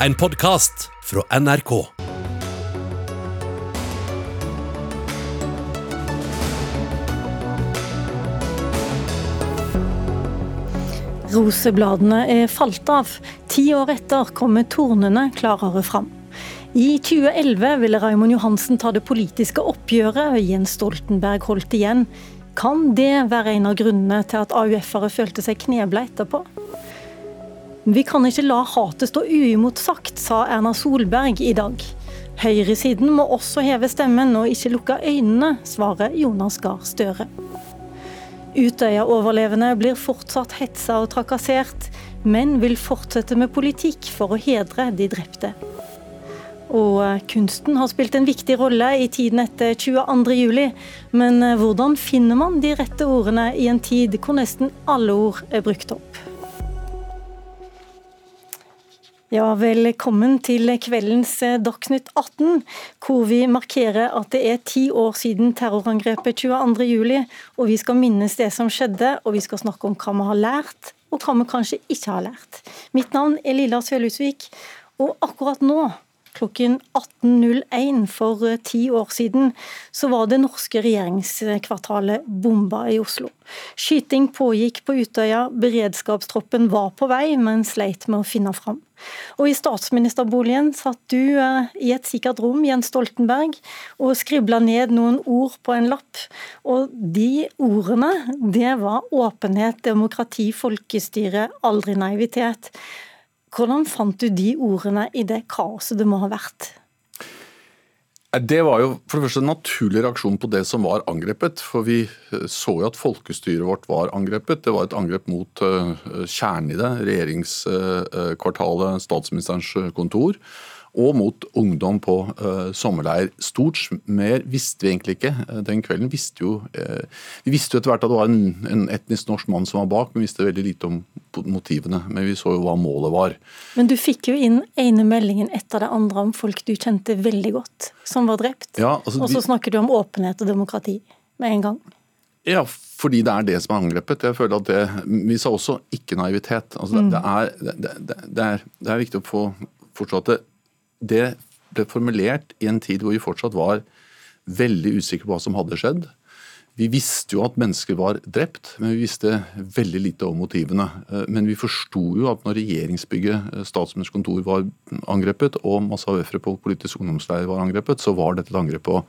En podkast fra NRK. Rosebladene er falt av. Ti år etter kommer tornene klarere fram. I 2011 ville Raymond Johansen ta det politiske oppgjøret, Jens Stoltenberg holdt igjen. Kan det være en av grunnene til at AUF-ere følte seg knebla etterpå? Vi kan ikke la hatet stå uimotsagt, sa Erna Solberg i dag. Høyresiden må også heve stemmen og ikke lukke øynene, svarer Jonas Gahr Støre. Utøya-overlevende blir fortsatt hetsa og trakassert, men vil fortsette med politikk for å hedre de drepte. Og eh, kunsten har spilt en viktig rolle i tiden etter 22.07, men eh, hvordan finner man de rette ordene i en tid hvor nesten alle ord er brukt opp? Ja, velkommen til kveldens eh, Dagsnytt 18, hvor vi markerer at det er ti år siden terrorangrepet 22.07. Og vi skal minnes det som skjedde, og vi skal snakke om hva vi har lært, og hva vi kanskje ikke har lært. Mitt navn er Lilla Sølhusvik, og akkurat nå klokken 18.01 for eh, ti år siden, så var det norske regjeringskvartalet bomba i Oslo. Skyting pågikk på Utøya, beredskapstroppen var på vei, men sleit med å finne fram. Og I statsministerboligen satt du eh, i et sikkert rom, Jens Stoltenberg, og skribla ned noen ord på en lapp. Og de ordene, det var åpenhet, demokrati, folkestyre, aldri naivitet. Hvordan fant du de ordene i det kaoset det må ha vært? Det var jo for det første en naturlig reaksjon på det som var angrepet. For vi eh, så jo at folkestyret vårt var angrepet. Det var et angrep mot uh, kjernen i det. Regjeringskvartalet, statsministerens kontor og mot ungdom på uh, sommerleir. Stort mer visste vi egentlig ikke. Uh, den kvelden visste jo uh, Vi visste jo etter hvert at det var en, en, etnisk norsk mann som var bak, men vi visste veldig lite om motivene. Men vi så jo hva målet var. Men du fikk jo inn ene meldingen etter det andre om folk du kjente veldig godt, som var drept. Ja, altså, og så snakker du om åpenhet og demokrati med en gang. Ja, fordi det er det som er angrepet. Jeg føler at det, Vi sa også ikke naivitet. Altså, mm. det, er, det, det, er, det, er, viktig å få forstå at det det ble formulert i en tid hvor vi fortsatt var veldig usikre på hva som hadde skjedd. Vi visste jo at mennesker var drept, men vi visste veldig lite om motivene. Eh, men vi forsto jo at når regjeringsbygget, eh, statsministerens var angrepet, og masse AUF-ere på politisk ungdomsleir var angrepet, så var dette et angrep på,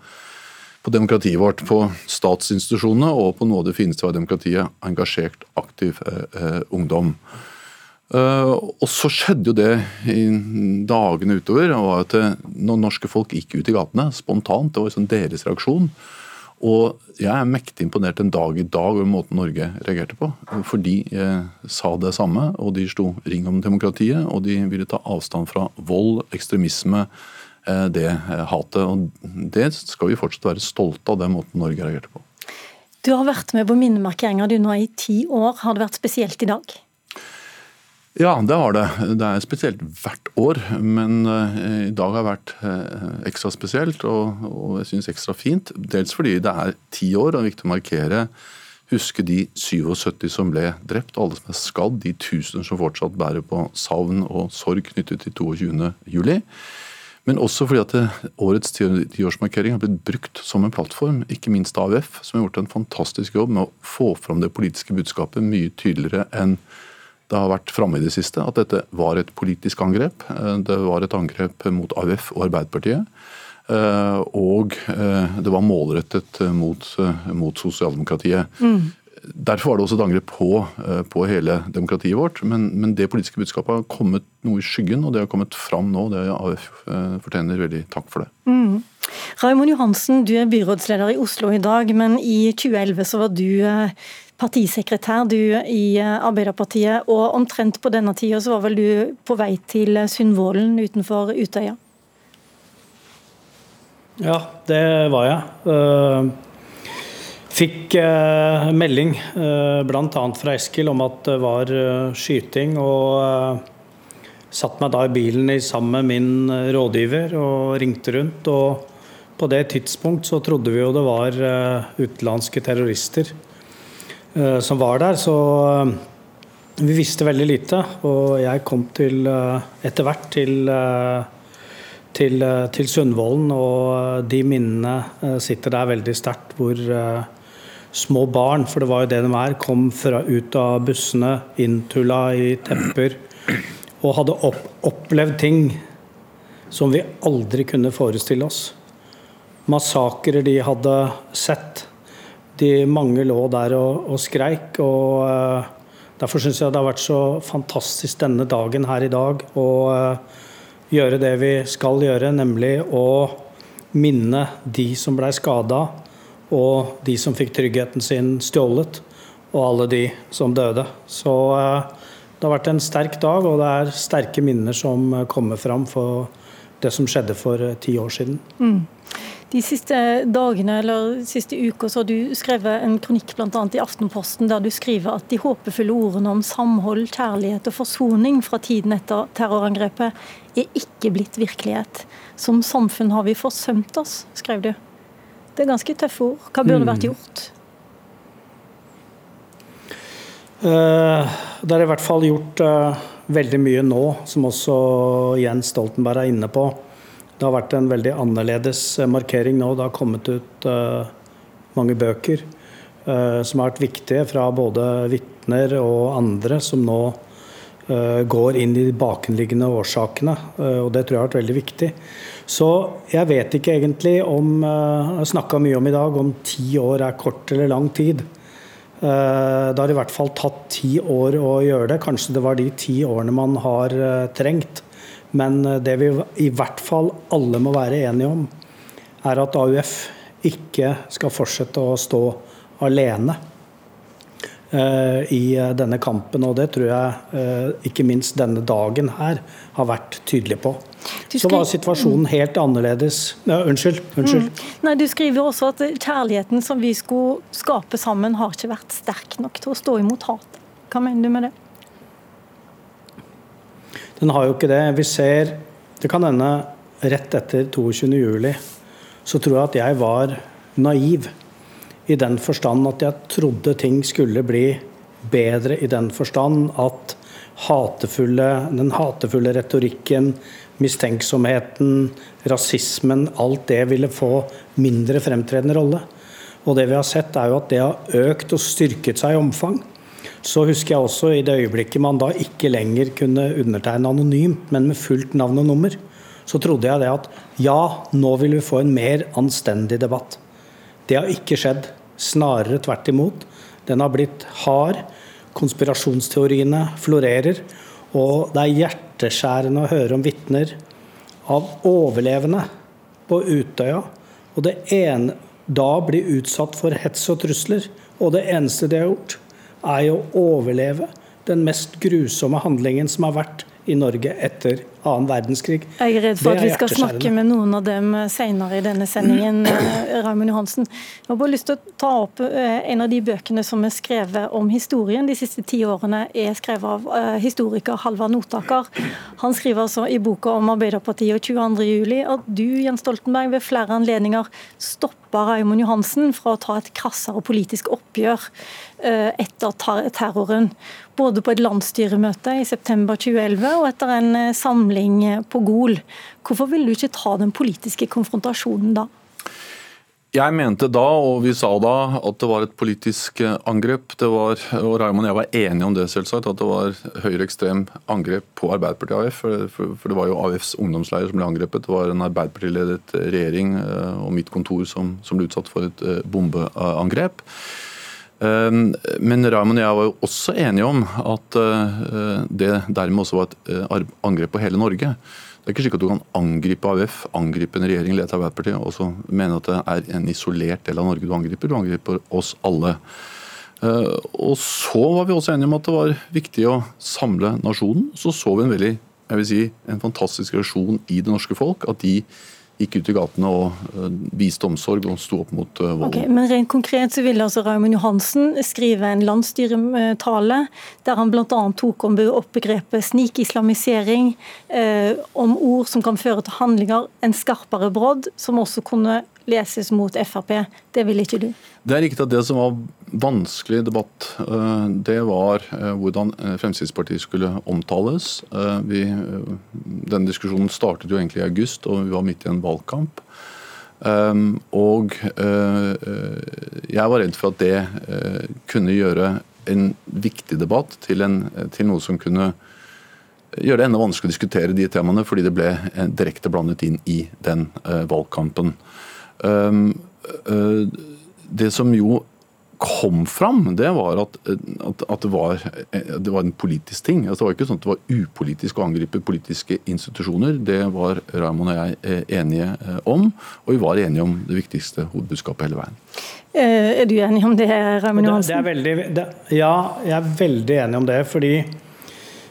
på, demokratiet vårt, på statsinstitusjonene og på noe av det fineste var demokratiet, engasjert, aktiv eh, eh ungdom. Uh, og så skjedde jo det i dagene utover. og at eh, Når norske folk gikk ut i gatene spontant, det var liksom deres reaksjon. Og jeg er mektig imponert en dag i dag over måten Norge reagerte på. For de eh, sa det samme, og de sto ring om demokratiet. Og de ville ta avstand fra vold, ekstremisme, eh, det eh, hatet. Og det skal vi fortsatt være stolte av, den måten Norge reagerte på. Du har vært med på minnemarkeringer du nå i ti år. Har det vært spesielt i dag? Ja, det har det. Det er spesielt hvert år, men uh, i dag har vært uh, ekstra spesielt og, og jeg synes ekstra fint. Dels fordi det er ti år og det er viktig å markere. Huske de 77 som ble drept, alle som er skadd, de tusener som fortsatt bærer på savn og sorg knyttet til 22.07. Men også fordi at det, årets tiårsmarkering har blitt brukt som en plattform, ikke minst AUF, som har gjort en fantastisk jobb med å få fram det politiske budskapet mye tydeligere enn det har vært framme i det siste at dette var et politisk angrep. Eh, det var et angrep mot AUF og Arbeiderpartiet. Eh, og eh, det var målrettet mot, mot sosialdemokratiet. Mm. Derfor var det også et angrep på, på hele demokratiet vårt. Men, men, det politiske budskapet har kommet noe i skyggen, og det har kommet fram nå. det AUF fortjener veldig takk for det. Mm. Raymond Johansen, du er byrådsleder i Oslo i dag, men i 2011 så var du partisekretær du i eh, Arbeiderpartiet, og omtrent på denne tida så var vel du på vei til Sundvolden utenfor Utøya? Ja, det var jeg. Eh, fikk eh, melding bl.a. fra Eskil om at det var skyting, og satt meg da i bilen sammen med min rådgiver og ringte rundt. og på det tidspunkt så trodde vi jo det var utenlandske terrorister. Eh, som var der. Så vi visste veldig lite, og jeg kom til, etter hvert til, til, til Sundvolden, og de minnene sitter der veldig sterkt. Hvor små barn, for det var jo det de er, kom fra, ut av bussene, inntulla i tepper, og hadde opp, opplevd ting som vi aldri kunne forestille oss. Massakrer de hadde sett. De mange lå der og, og skreik. og uh, Derfor syns jeg det har vært så fantastisk denne dagen her i dag å uh, gjøre det vi skal gjøre, nemlig å minne de som blei skada, og de som fikk tryggheten sin stjålet, og alle de som døde. Så uh, det har vært en sterk dag, og det er sterke minner som kommer fram for det som skjedde for ti år siden. Mm. De siste dagene eller siste uka så har du skrevet en kronikk bl.a. i Aftenposten der du skriver at de håpefulle ordene om samhold, kjærlighet og forsoning fra tiden etter terrorangrepet er ikke blitt virkelighet. Som samfunn har vi forsømt oss, skrev du. Det er ganske tøffe ord. Hva burde mm. vært gjort? Uh, det er i hvert fall gjort uh, veldig mye nå, som også Jens Stoltenberg er inne på. Det har vært en veldig annerledes eh, markering nå. Det har kommet ut uh, mange bøker uh, som har vært viktige fra både vitner og andre som nå går inn i de bakenliggende årsakene. og det tror jeg har vært veldig viktig. Så jeg vet ikke egentlig om Jeg har snakka mye om i dag om ti år er kort eller lang tid. Eh, det har i hvert fall tatt ti år å gjøre det. Kanskje det var de ti årene man har eh, trengt. Men eh, det vi i hvert fall alle må være enige om, er at AUF ikke skal fortsette å stå alene i denne kampen. Og det tror jeg ikke minst denne dagen her har vært tydelig på. Så var situasjonen helt annerledes. Ja, unnskyld. unnskyld. Mm. Nei, Du skriver også at kjærligheten som vi skulle skape sammen, har ikke vært sterk nok til å stå imot hat. Hva mener du med det? Den har jo ikke det. Vi ser Det kan hende rett etter 22.07. så tror jeg at jeg var naiv. I den forstand at jeg trodde ting skulle bli bedre i den forstand at hatefulle, den hatefulle retorikken, mistenksomheten, rasismen, alt det ville få mindre fremtredende rolle. Og det vi har sett, er jo at det har økt og styrket seg i omfang. Så husker jeg også i det øyeblikket man da ikke lenger kunne undertegne anonymt, men med fullt navn og nummer, så trodde jeg det at ja, nå vil vi få en mer anstendig debatt. Det har ikke skjedd. Snarere tvert imot. Den har blitt hard. Konspirasjonsteoriene florerer. Og det er hjerteskjærende å høre om vitner av overlevende på Utøya, og det ene da blir utsatt for hets og trusler. Og det eneste de har gjort, er å overleve den mest grusomme handlingen som har vært i Norge etter annen verdenskrig. Jeg er redd for at vi skal snakke med noen av dem senere i denne sendingen. Eh, Raymond Johansen. Jeg har bare lyst til å ta opp eh, en av de bøkene som er skrevet om historien de siste ti årene, er skrevet av eh, historiker Halvard Notaker. Han skriver altså i boka om Arbeiderpartiet og 22.07 at du, Jens Stoltenberg, ved flere anledninger stoppa Raymond Johansen fra å ta et krassere politisk oppgjør etter terroren. Både på et landsstyremøte i september 2011 og etter en samling samling på Gol. Hvorfor ville du ikke ta den politiske konfrontasjonen da? Jeg mente da, og vi sa da, at det var et politisk angrep. Det var, og Raymond og jeg var enige om det, selvsagt, at det var høyreekstrem angrep på Arbeiderpartiet AF. For, for, for, det var jo AFs ungdomsleier som ble angrepet. Det var en Arbeiderpartiledet regjering eh, og mitt kontor som, som ble utsatt for et eh, bombeangrep. Ehm, men Raymond og jeg var jo også enige om at eh, det dermed også var et eh, angrep på hele Norge. Det er ikke slik at du kan angripe AUF, angripe en regjering ledet av Arbeiderpartiet, og så mene at det er en isolert del av Norge du angriper. Du angriper oss alle. Eh, og så var vi også enige om at det var viktig å samle nasjonen. Så så vi en veldig, jeg vil si, en fantastisk reaksjon i det norske folk. At de gikk ut i gatene og eh, viste omsorg og sto opp mot uh, volden. Okay, men rent konkret så ville altså Raymond Johansen skrive en landsstyretale der han bl.a. tok om opp begrepet snikislamisering, eh, om ord som kan føre til handlinger, en skarpere brodd, som også kunne leses mot Frp. Det ville ikke du? Det er riktig at det som var vanskelig debatt, eh, det var eh, hvordan Fremskrittspartiet skulle omtales. Vi, denne diskusjonen startet jo egentlig i august, og vi var midt i en valgkamp. Og jeg var redd for at det kunne gjøre en viktig debatt til, en, til noe som kunne gjøre det enda vanskelig å diskutere de temaene, fordi det ble eh, direkte blandet inn i den valgkampen. Det som jo kom fram, det var at, at, at det, var, det, var, en politisk ting. Altså, det var ikke sånn at det var upolitisk å angripe politiske institusjoner. Det var Raymond og jeg enige om, og vi var enige om det viktigste hovedbudskapet hele veien. Er du enig om det, Raymond Johansen? ja, jeg er veldig enig om det. fordi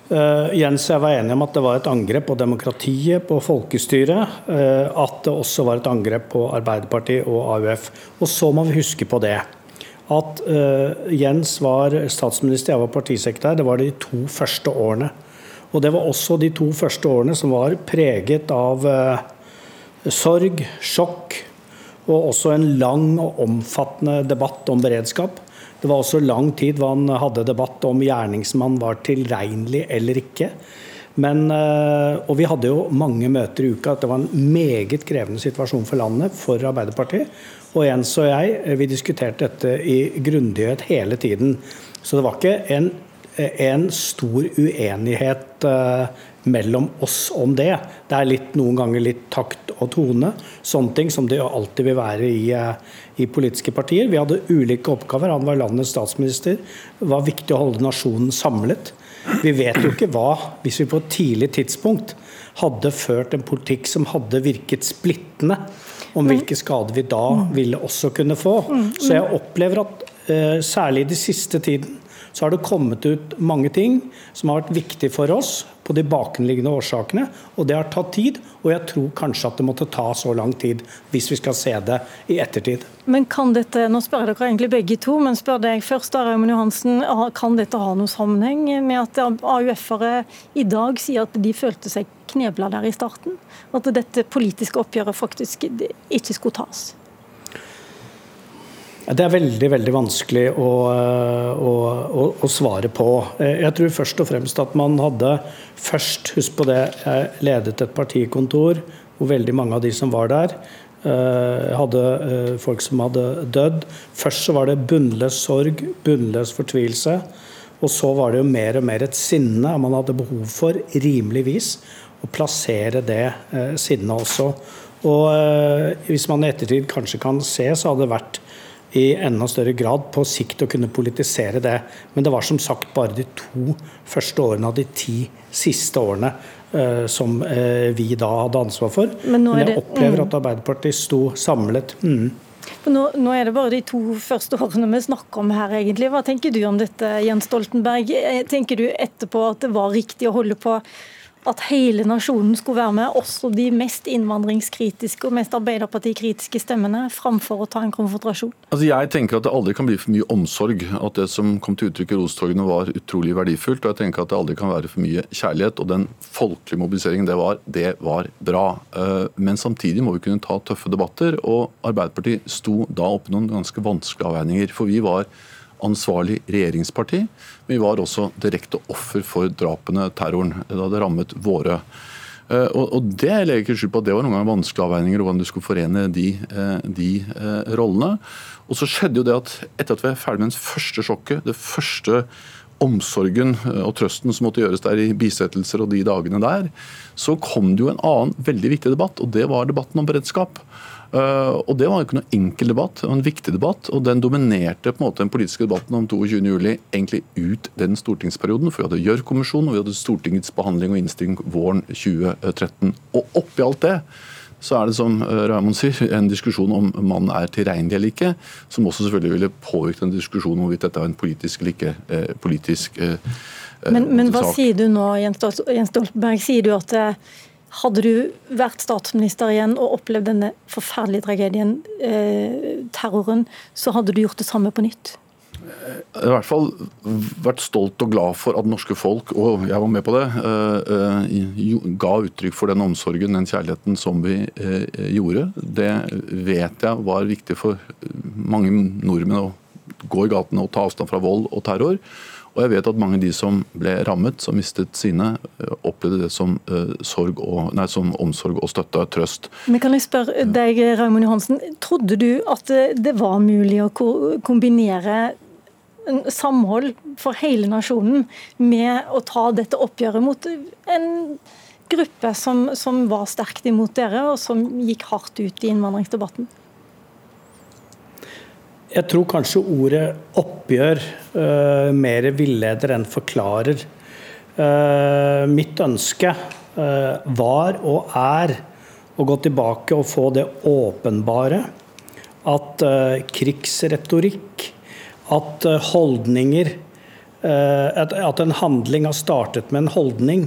Uh, Jens og jeg var enige om at det var et angrep på demokratiet, på folkestyret. Uh, at det også var et angrep på Arbeiderpartiet og AUF. Og så må vi huske på det. At uh, Jens var statsminister, jeg var partisekretær. Det var de to første årene. Og det var også de to første årene som var preget av sorg, sjokk og også en lang og omfattende debatt om beredskap. Det var også lang tid hvor han hadde debatt om gjerningsmann var tilregnelig eller ikke. Men, eh, og vi hadde jo mange møter i uka. Det var en meget krevende situasjon for landet, for Arbeiderpartiet. Og Jens og jeg eh, vi diskuterte dette i grundighet hele tiden. Så det var ikke en, en stor uenighet eh, mellom oss om det. Det er litt, noen ganger litt takt og tone. Sånne ting som det alltid vil være i, eh, i, politiske partier. Vi hadde ulike oppgaver. Han var landets statsminister. Det var viktig å holde nasjonen samlet. Vi vet jo ikke hva, hvis vi på et tidlig tidspunkt hadde ført en politikk som hadde virket splittende, om hvilke skader vi da ville også kunne få. Så jeg opplever at eh, særlig i den siste tiden så har det kommet ut mange ting som har vært viktig for oss på de bakenliggende årsakene. Og det har tatt tid, og jeg tror kanskje at det måtte ta så lang tid hvis vi skal se det i ettertid. Men kan dette, Nå spør jeg dere egentlig begge to, men spør deg først, Raymond Johansen. Kan dette ha noe sammenheng med at AUF-ere i dag sier at de følte seg knebla der i starten? At dette politiske oppgjøret faktisk ikke skulle tas? Det er veldig veldig vanskelig å, å, å, svare på. Jeg tror først og fremst at man hadde først Husk på det, jeg ledet et partikontor hvor veldig mange av de som var der, eh, hadde eh, folk som hadde dødd. Først så var det bunnløs sorg, bunnløs fortvilelse. Og så var det jo mer og mer et sinne man hadde behov for, rimeligvis, å plassere det eh, sinnet også. Og hvis man i ettertid kanskje kan se, så hadde det vært i enda større grad på sikt å kunne politisere det. Men det var som sagt bare de to første årene av de ti siste årene uh, som uh, vi da hadde ansvar for. Men, Men jeg det, opplever mm. at Arbeiderpartiet sto samlet. Mm. Nå, nå, er det bare de to første årene vi snakker om her, egentlig. Hva tenker du om dette, Jens Stoltenberg? Eh, tenker du etterpå at det var riktig å holde på at hele nasjonen skulle være med, også de mest innvandringskritiske og mest Arbeiderpartikritiske stemmene, framfor å ta en konfrontasjon? Altså jeg tenker at det aldri kan bli for mye omsorg. At det som kom til uttrykk i Rostorgene var utrolig verdifullt. Og jeg tenker at det aldri kan være for mye kjærlighet. Og den folkelige mobiliseringen det var, det var bra. Eh, men samtidig må vi kunne ta tøffe debatter. Og Arbeiderpartiet sto da oppe noen ganske vanskelige avveininger. For vi var ansvarlig regjeringsparti. Men vi var også direkte offer for drapene, terroren. da Det rammet våre. Eh, og Det legger ikke skjul på at det var noen ganger vanskelige avveininger hvordan du skulle forene de, eh, de eh, rollene. Og så skjedde jo det at etter at vi er ferdig med det første sjokket, det første omsorgen og trøsten som måtte gjøres der i bisettelser og de dagene der, så kom det jo en annen veldig viktig debatt, og det var debatten om beredskap. Eh, og Det var ikke noe enkel debatt, det var en viktig debatt. og Den dominerte på en måte den politiske debatten om 22.07 egentlig ut den stortingsperioden. For vi hadde Gjørv-kommisjonen og vi hadde Stortingets behandling og innstilling våren 2013. Og oppi alt det så er det som eh, Raymond sier, en diskusjon om mannen er tilregnelig eller ikke, som også selvfølgelig ville påvirke en diskusjon om hvorvidt dette er en politisk eller ikke eh, politisk eh, men, men hva sier du nå, Jens Stoltenberg? Sier du at hadde du vært statsminister igjen og opplevd denne forferdelige tragedien, eh, terroren, så hadde du gjort det samme på nytt? Jeg har i hvert fall vært stolt og glad for at norske folk, og jeg var med på det, ga uttrykk for den omsorgen, den kjærligheten som vi gjorde. Det vet jeg var viktig for mange nordmenn å gå i gatene og ta avstand fra vold og terror. Og jeg vet at mange av de som ble rammet, som mistet sine, eh, opplevde det som, uh, og, nei, som omsorg og støtte og trøst. Men kan jeg spørre deg, Raymond Johansen, Trodde du at det var mulig å kombinere samhold for hele nasjonen med å ta dette oppgjøret mot en gruppe som, som var sterkt imot dere, og som gikk hardt ut i innvandringsdebatten? Jeg tror kanskje ordet oppgjør uh, mer villeder enn forklarer. Uh, mitt ønske uh, var og er å gå tilbake og få det åpenbare. At krigsretorikk, at holdninger at, at en handling har startet med en holdning,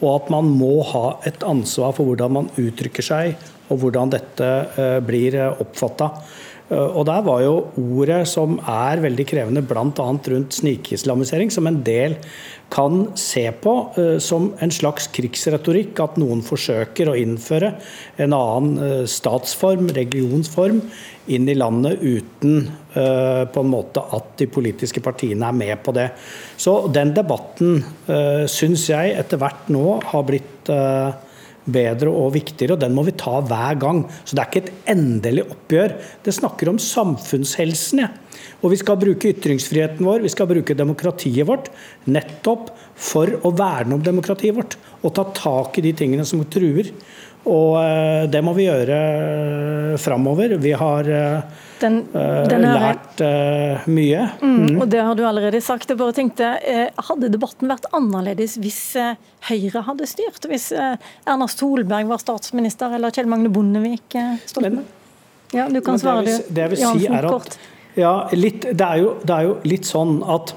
og at man må ha et ansvar for hvordan man uttrykker seg, og hvordan dette blir oppfatta. Eh, og Der var jo ordet som er veldig krevende, bl.a. rundt snikislamisering, som en del kan se på uh, som en slags krigsretorikk. At noen forsøker å innføre en annen uh, statsform, religionsform, inn i landet uten på en måte at de politiske partiene er med på det. Så den debatten syns jeg etter hvert nå har blitt bedre og viktigere, og den må vi ta hver gang. Så det er ikke et endelig oppgjør. Det snakker om samfunnshelsen. Ja. Og vi skal bruke ytringsfriheten vår, vi skal bruke demokratiet vårt, nettopp for å verne om demokratiet vårt. Og ta tak i de tingene som truer. Og eh, det må vi gjøre eh, framover. Vi har eh, den, den lært mye. Mm, mm. Og det har du allerede sagt. Jeg bare tenkte, Hadde debatten vært annerledes hvis Høyre hadde styrt? Hvis Erna Solberg var statsminister, eller Kjell Magne Bondevik Stoltenberg? Ja, du kan svare det. Det jeg vil si er at ja, litt, det, er jo, det, er jo, litt sånn at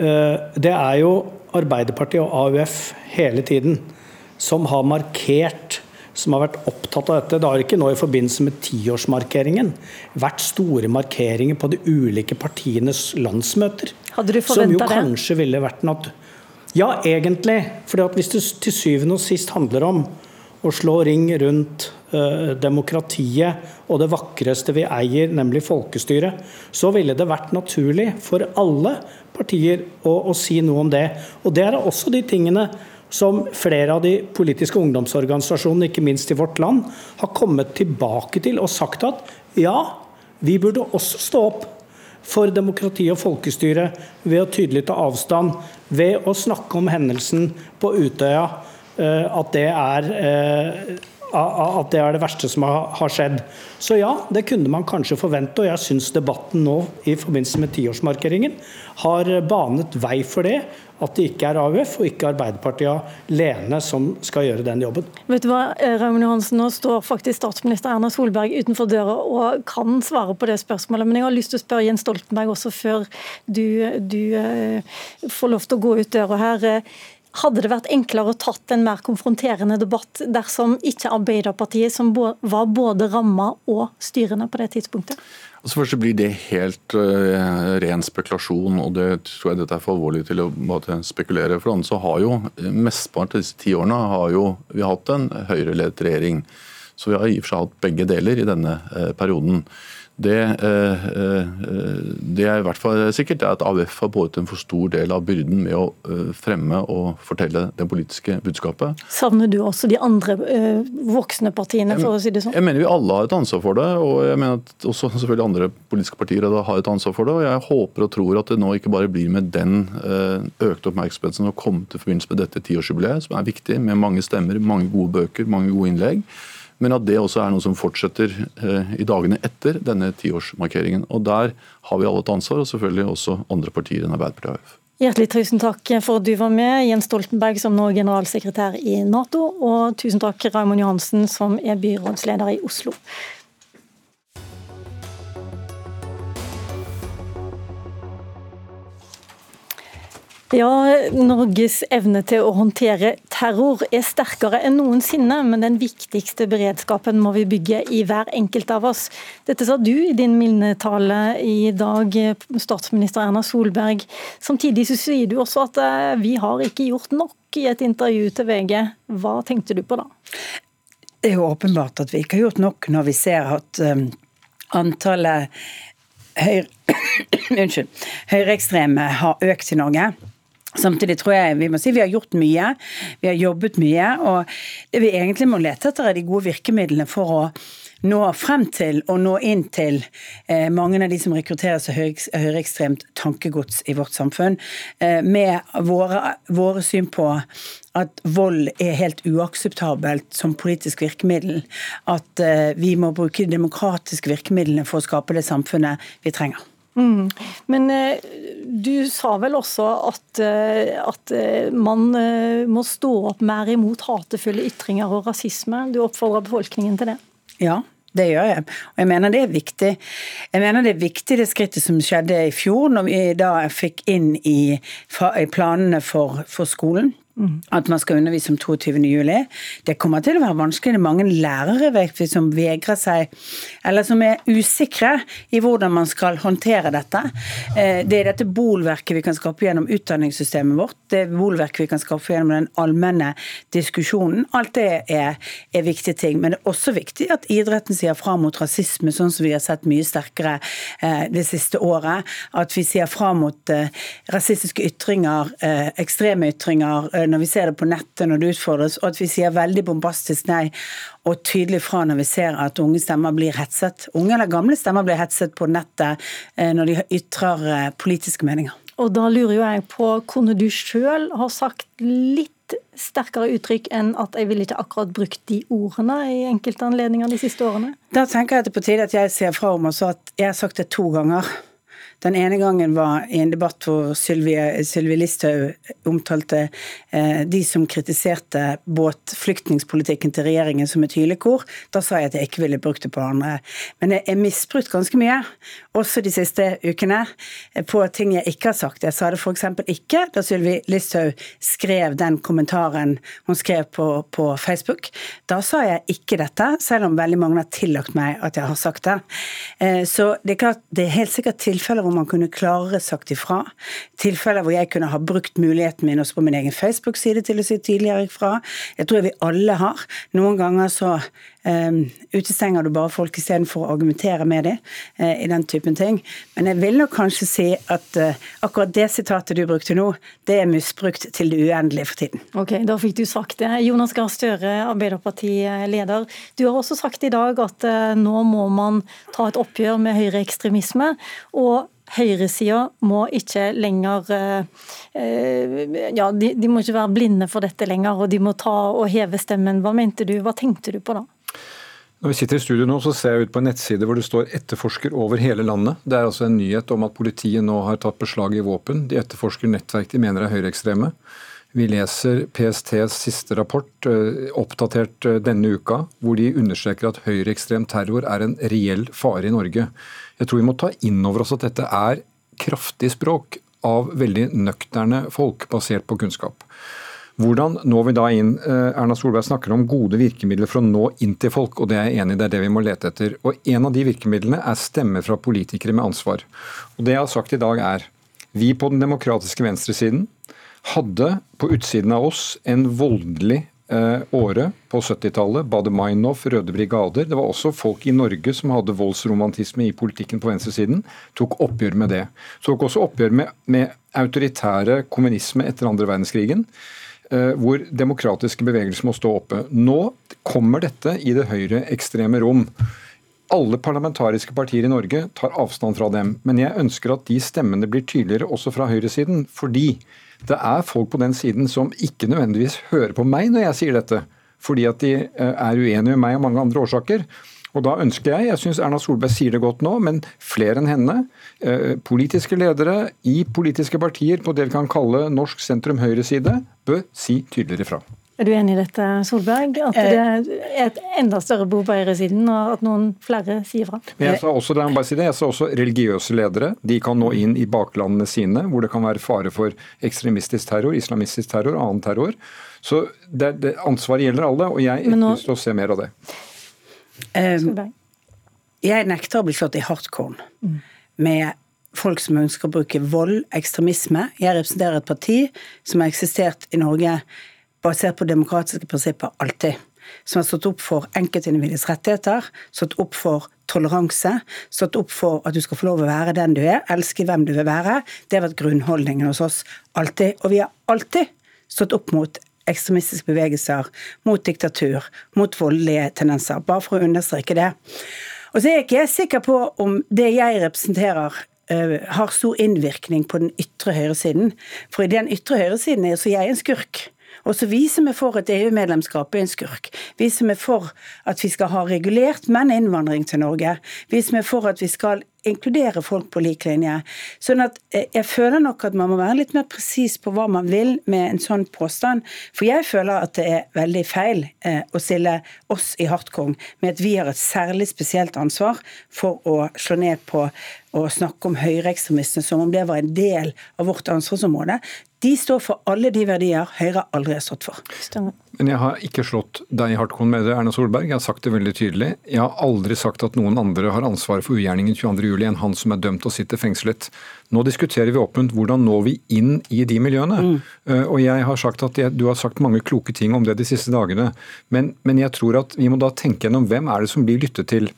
uh, det er jo Arbeiderpartiet og AUF hele tiden som har markert som har vært opptatt av dette. Det har ikke nå i forbindelse med tiårsmarkeringen vært store markeringer på de ulike partienes landsmøter. Hadde du forventa det? Som jo kanskje ville vært noe Ja, egentlig. For hvis det til syvende og sist handler om å slå ring rundt uh, demokratiet og det vakreste vi eier, nemlig folkestyret, så ville det vært naturlig for alle partier å, å si noe om det. Og det er også de tingene som flere av de politiske ungdomsorganisasjonene, ikke minst i vårt land, har kommet tilbake til og sagt at ja, vi burde også stå opp for demokrati og folkestyre ved å tydelig ta avstand, ved å snakke om hendelsen på Utøya, eh, at det er eh, at det er det verste som har skjedd. Så ja, det kunne man kanskje forvente, og jeg syns debatten nå i forbindelse med tiårsmarkeringen har banet vei for det. At det ikke er AUF og ikke Arbeiderpartiet alene som skal gjøre den jobben. Vet du hva, eh, Raymond Johansen, Nå står faktisk statsminister Erna Solberg utenfor døra og kan svare på det spørsmålet. Men jeg har lyst til å spørre Jens Stoltenberg også, før du, du uh, får lov til å gå ut døra her. Hadde det vært enklere å tatt en mer konfronterende debatt dersom ikke Arbeiderpartiet, som var både ramma og styrende på det tidspunktet? Altså først blir det helt uh, ren spekulasjon, og det tror jeg dette er for alvorlig til å bare spekulere. For annet så har jo mesteparten av disse ti årene har jo vi hatt en høyreledet regjering. Så vi har i og for seg hatt begge deler i denne uh, perioden. Det, eh, eh, det, er i hvert fall sikkert er at AUF har båret en for stor del av byrden med å eh, fremme og fortelle det politiske budskapet. Savner du også de andre voksne partiene, for å si det sånn? Jeg mener vi alle har et ansvar for det, og jeg mener at også selvfølgelig andre politiske partier har et ansvar for det. og Jeg håper og tror at det nå ikke bare blir med den økte oppmerksomheten som har kommet i forbindelse med dette tiårsjubileet, som er viktig, med mange stemmer, mange gode bøker, mange gode innlegg men at det også er noe som fortsetter eh, i dagene etter denne tiårsmarkeringen. Og Der har vi alle et ansvar, og selvfølgelig også andre partier enn Arbeiderpartiet og AUF. Hjertelig tusen takk for at du var med, Jens Stoltenberg som nå er generalsekretær i Nato, og tusen takk Raymond Johansen som er byrådsleder i Oslo. Ja, Norges evne til å håndtere terror er sterkere enn noensinne, men den viktigste beredskapen må vi bygge i hver enkelt av oss. Dette sa du i din minnetale i dag, statsminister Erna Solberg. Samtidig så sier du også at eh, vi har ikke gjort nok i et intervju til VG. Hva tenkte du på da? Det er jo åpenbart at vi ikke har gjort nok når vi ser at um, antallet høyre, unnskyld, høyreekstreme har økt i Norge. Samtidig tror jeg vi må si vi har gjort mye. Vi har jobbet mye. Og det vi egentlig må lete etter, er de gode virkemidlene for å nå frem til og nå inn til eh, mange av de som rekrutterer seg høyreekstremt tankegods i vårt samfunn, eh, med våre, våre syn på at vold er helt uakseptabelt som politisk virkemiddel. At eh, vi må bruke de demokratiske virkemidlene for å skape det samfunnet vi trenger. Mm. Men eh, du sa vel også at, eh, at, eh, man må stå opp mer imot hatefulle ytringer og rasisme. Du oppfordrer befolkningen til det? Ja, det gjør jeg. Og jeg mener det er viktig. Jeg mener det er viktig det skrittet som skjedde i fjor, når vi da fikk inn i, i planene for, for skolen at man skal undervise om 22. juli. Det kommer til å være vanskelig. Det er mange lærere som vegrer seg, eller som er usikre i hvordan man skal håndtere dette. Eh, det er dette bolverket vi kan skape gjennom utdanningssystemet vårt. Det er bolverket vi kan skape gjennom den allmenne diskusjonen. Alt det er, er viktige ting. Men det er også viktig at idretten sier fra mot rasisme, sånn som vi har sett mye sterkere eh, det siste året. At vi sier fra mot eh, rasistiske ytringer, ekstreme ytringer når vi ser det på nettet når det utfordres, og at vi sier veldig bombastisk nei og tydelig fra når vi ser at unge stemmer blir hetset. Unge eller gamle stemmer blir hetset på nettet eh, når de ytrer eh, politiske meninger. Og da lurer jo jeg på, kunne du sjøl ha sagt litt sterkere uttrykk enn at jeg ville ikke akkurat brukt de ordene i enkelte anledninger de siste årene? Da tenker jeg at det er på tide at jeg ser fra om også at jeg har sagt det to ganger. Den ene gangen var i en debatt hvor Sylvi Listhaug omtalte eh, de som kritiserte båtflyktningspolitikken til regjeringen som et hylekor. Da sa jeg at jeg ikke ville brukt det på andre. Men jeg er misbrukt ganske mye, også de siste ukene, på ting jeg ikke har sagt. Jeg sa det f.eks. ikke da Sylvi Listhaug skrev den kommentaren hun skrev på, på Facebook. Da sa jeg ikke dette, selv om veldig mange har tillagt meg at jeg har sagt det. Eh, så det er klart, det er helt sikkert tilfeller hvor man kunne klarere sagt ifra. Tilfeller hvor jeg kunne ha brukt muligheten min også på min egen Facebook-side til å si tydeligere ifra. Jeg tror vi alle har. Noen ganger så utestenger du bare folk istedenfor å argumentere med dem uh, i den typen ting. Men jeg vil nok kanskje si at uh, akkurat det sitatet du brukte nå, det er misbrukt til det uendelige for tiden. Ok, da fikk du sagt det. Jonas Gahr Støre, Arbeiderparti-leder. Du har også sagt i dag at uh, nå må man ta et oppgjør med høyreekstremisme. og høyresida må ikke lenger eh, Ja, de, de, må ikke være blinde for dette lenger, og de må ta og heve stemmen. Hva mente du, hva tenkte du på da? Når vi sitter i studio nå, så ser jeg ut på en nettside hvor det står 'etterforsker over hele landet'. Det er altså en nyhet om at politiet nå har tatt beslag i våpen. De etterforsker nettverk de mener er høyreekstreme. Vi leser PSTs siste rapport, eh, oppdatert eh, denne uka, hvor de understreker at høyreekstrem terror er en reell fare i Norge. Jeg tror vi må ta inn over oss at dette er kraftig språk av veldig nøkterne folk, basert på kunnskap. Hvordan når vi da inn eh, Erna Solberg snakker om gode virkemidler for å nå inn til folk, og det er jeg enig i, det er det vi må lete etter. Og En av de virkemidlene er stemmer fra politikere med ansvar. Og Det jeg har sagt i dag er vi på den demokratiske venstresiden hadde på utsiden av oss en voldelig Eh, året på 70-tallet. Baader-Meinhof, Røde brigader. Det var også folk i Norge som hadde voldsromantisme i politikken på venstresiden. Tok oppgjør med det. Tok også oppgjør med, med autoritære kommunisme etter andre verdenskrigen. Eh, hvor demokratiske bevegelser må stå oppe. Nå kommer dette i det høyreekstreme rom. Alle parlamentariske partier i Norge tar avstand fra dem. Men jeg ønsker at de stemmene blir tydeligere også fra høyresiden. Fordi det er folk på den siden som ikke nødvendigvis hører på meg når jeg sier dette, fordi at de eh, er uenige med meg av mange andre årsaker. Og da ønsker jeg, jeg syns Erna Solberg sier det godt nå, men flere enn henne, eh, politiske ledere i politiske partier på det vi kan kalle norsk sentrum-høyreside, bør si tydeligere fra. Er du enig i dette, Solberg? At det er et enda større behov på høyresiden, og at noen flere sier fra? Men jeg sa også, bare si det, jeg sa også religiøse ledere. De kan nå inn i baklandene sine, hvor det kan være fare for ekstremistisk terror, islamistisk terror, annen terror. Så det, det, ansvaret gjelder alle, og jeg har lyst til å se mer av det. Um, jeg nekter å bli slått i hardcore mm. med folk som ønsker å bruke vold, ekstremisme. Jeg representerer et parti som har eksistert i Norge basert på demokratiske prinsipper alltid. Som har stått opp for enkeltindividets rettigheter, stått opp for toleranse, stått opp for at du skal få lov å være den du er, elske hvem du vil være. Det har vært grunnholdningen hos oss alltid. Og vi har alltid stått opp mot ekstremistiske bevegelser, mot diktatur, mot voldelige tendenser. Bare for å understreke det. Og så er ikke jeg sikker på om det jeg representerer uh, har stor innvirkning på den ytre høyresiden. For i den ytre høyresiden er så jeg en skurk. Også vi som er for et EU-medlemskap, er en skurk. Vi som er for at vi skal ha regulert, men innvandring til Norge. Vi som er for at vi skal inkludere folk på lik linje. Sånn at eh, jeg føler nok at man må være litt mer presis på hva man vil med en sånn påstand. For jeg føler at det er veldig feil eh, å stille oss i Hartkong med at vi har et særlig spesielt ansvar for å slå ned på å snakke om høyreekstremistene som om det var en del av vårt ansvarsområde. De står for alle de verdier Høyre aldri har stått for. Men jeg har ikke slått deg i kon med det, Erna Solberg. Jeg har sagt det veldig tydelig. Jeg har aldri sagt at noen andre har ansvaret for ugjerningen 22.07 enn han som er dømt og sitter fengslet. Nå diskuterer vi åpent hvordan når vi inn i de miljøene. Mm. Uh, og jeg har sagt at jeg, Du har sagt mange kloke ting om det de siste dagene, men, men jeg tror at vi må da tenke gjennom hvem er det som blir lyttet til.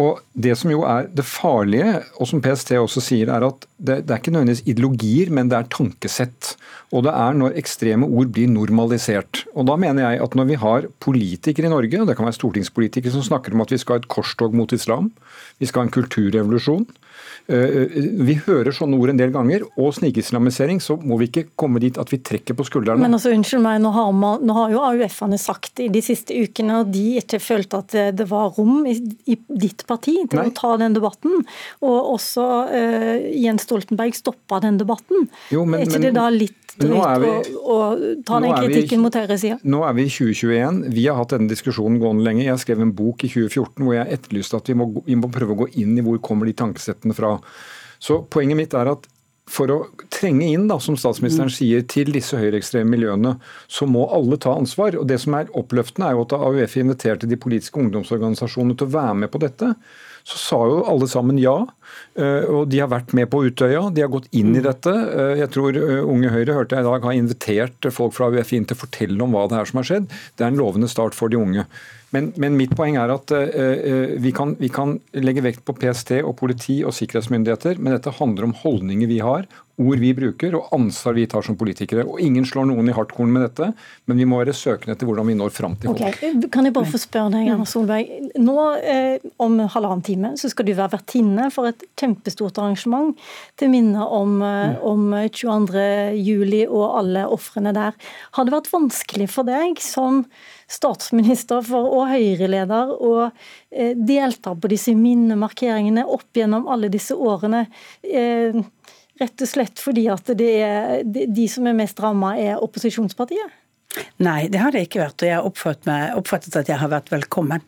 Og Det som jo er det farlige, og som PST også sier, er at det, det, er ikke nødvendigvis ideologier, men det er tankesett. Og det er når ekstreme ord blir normalisert. Og Da mener jeg at når vi har politikere i Norge, og det kan være stortingspolitikere som snakker om at vi skal ha et korstog mot islam, vi skal ha en kulturrevolusjon, vi hører sånne ord en del ganger, og snikislamisering, så må vi ikke komme dit at vi trekker på skuldrene. Men altså, unnskyld meg, nå har, man, nå har jo AUF-ene sagt i de siste ukene at de ikke følte at det var rom i, i ditt parti til Nei. å ta den debatten. Og også uh, Jens Stoltenberg stoppa den debatten. Jo, men, er ikke men, det da litt drøyt å, ta den kritikken vi, mot høyresida? Nå er vi i 2021. Vi har hatt denne diskusjonen gående lenge. Jeg skrev en bok i 2014 hvor jeg etterlyste at vi må, vi må prøve å gå inn i hvor kommer de tankesettene fra. Så Poenget mitt er at for å trenge inn, da, som statsministeren mm. sier, til disse høyreekstreme miljøene, så må alle ta ansvar. Og Det som er oppløftende, er jo at AUF inviterte de politiske ungdomsorganisasjonene til å være med på dette så sa jo alle sammen ja. Eh, og de har vært med på Utøya, de har gått inn i mm. dette. Eh, jeg tror eh, Unge Høyre hørte jeg i dag har invitert folk fra UF inn til å fortelle om hva det er som har skjedd. Det er en lovende start for de unge. Men, men mitt poeng er at vi, kan, vi, kan, legge vekt på PST og politi og sikkerhetsmyndigheter, men dette handler om holdninger vi har, ord vi bruker og ansvar vi tar som politikere. Og Ingen slår noen i hardtkorn med dette, men vi må være søkende etter hvordan vi når fram til folk. Okay. Kan jeg bare få spørre deg, Erna Solberg. Nå eh, om halvannen time så skal du være vertinne for et kjempestort arrangement til minne om, eh, om 22.07. og alle ofrene der. Har det vært vanskelig for deg som statsminister for, og Høyre-leder å eh, delta på disse minnemarkeringene opp gjennom alle disse årene? Eh, Rett og slett fordi at er, de som er mest ramma, er opposisjonspartiet? Nei, det har det ikke vært. Og jeg har oppfattet, meg, oppfattet, at jeg har vært velkommen.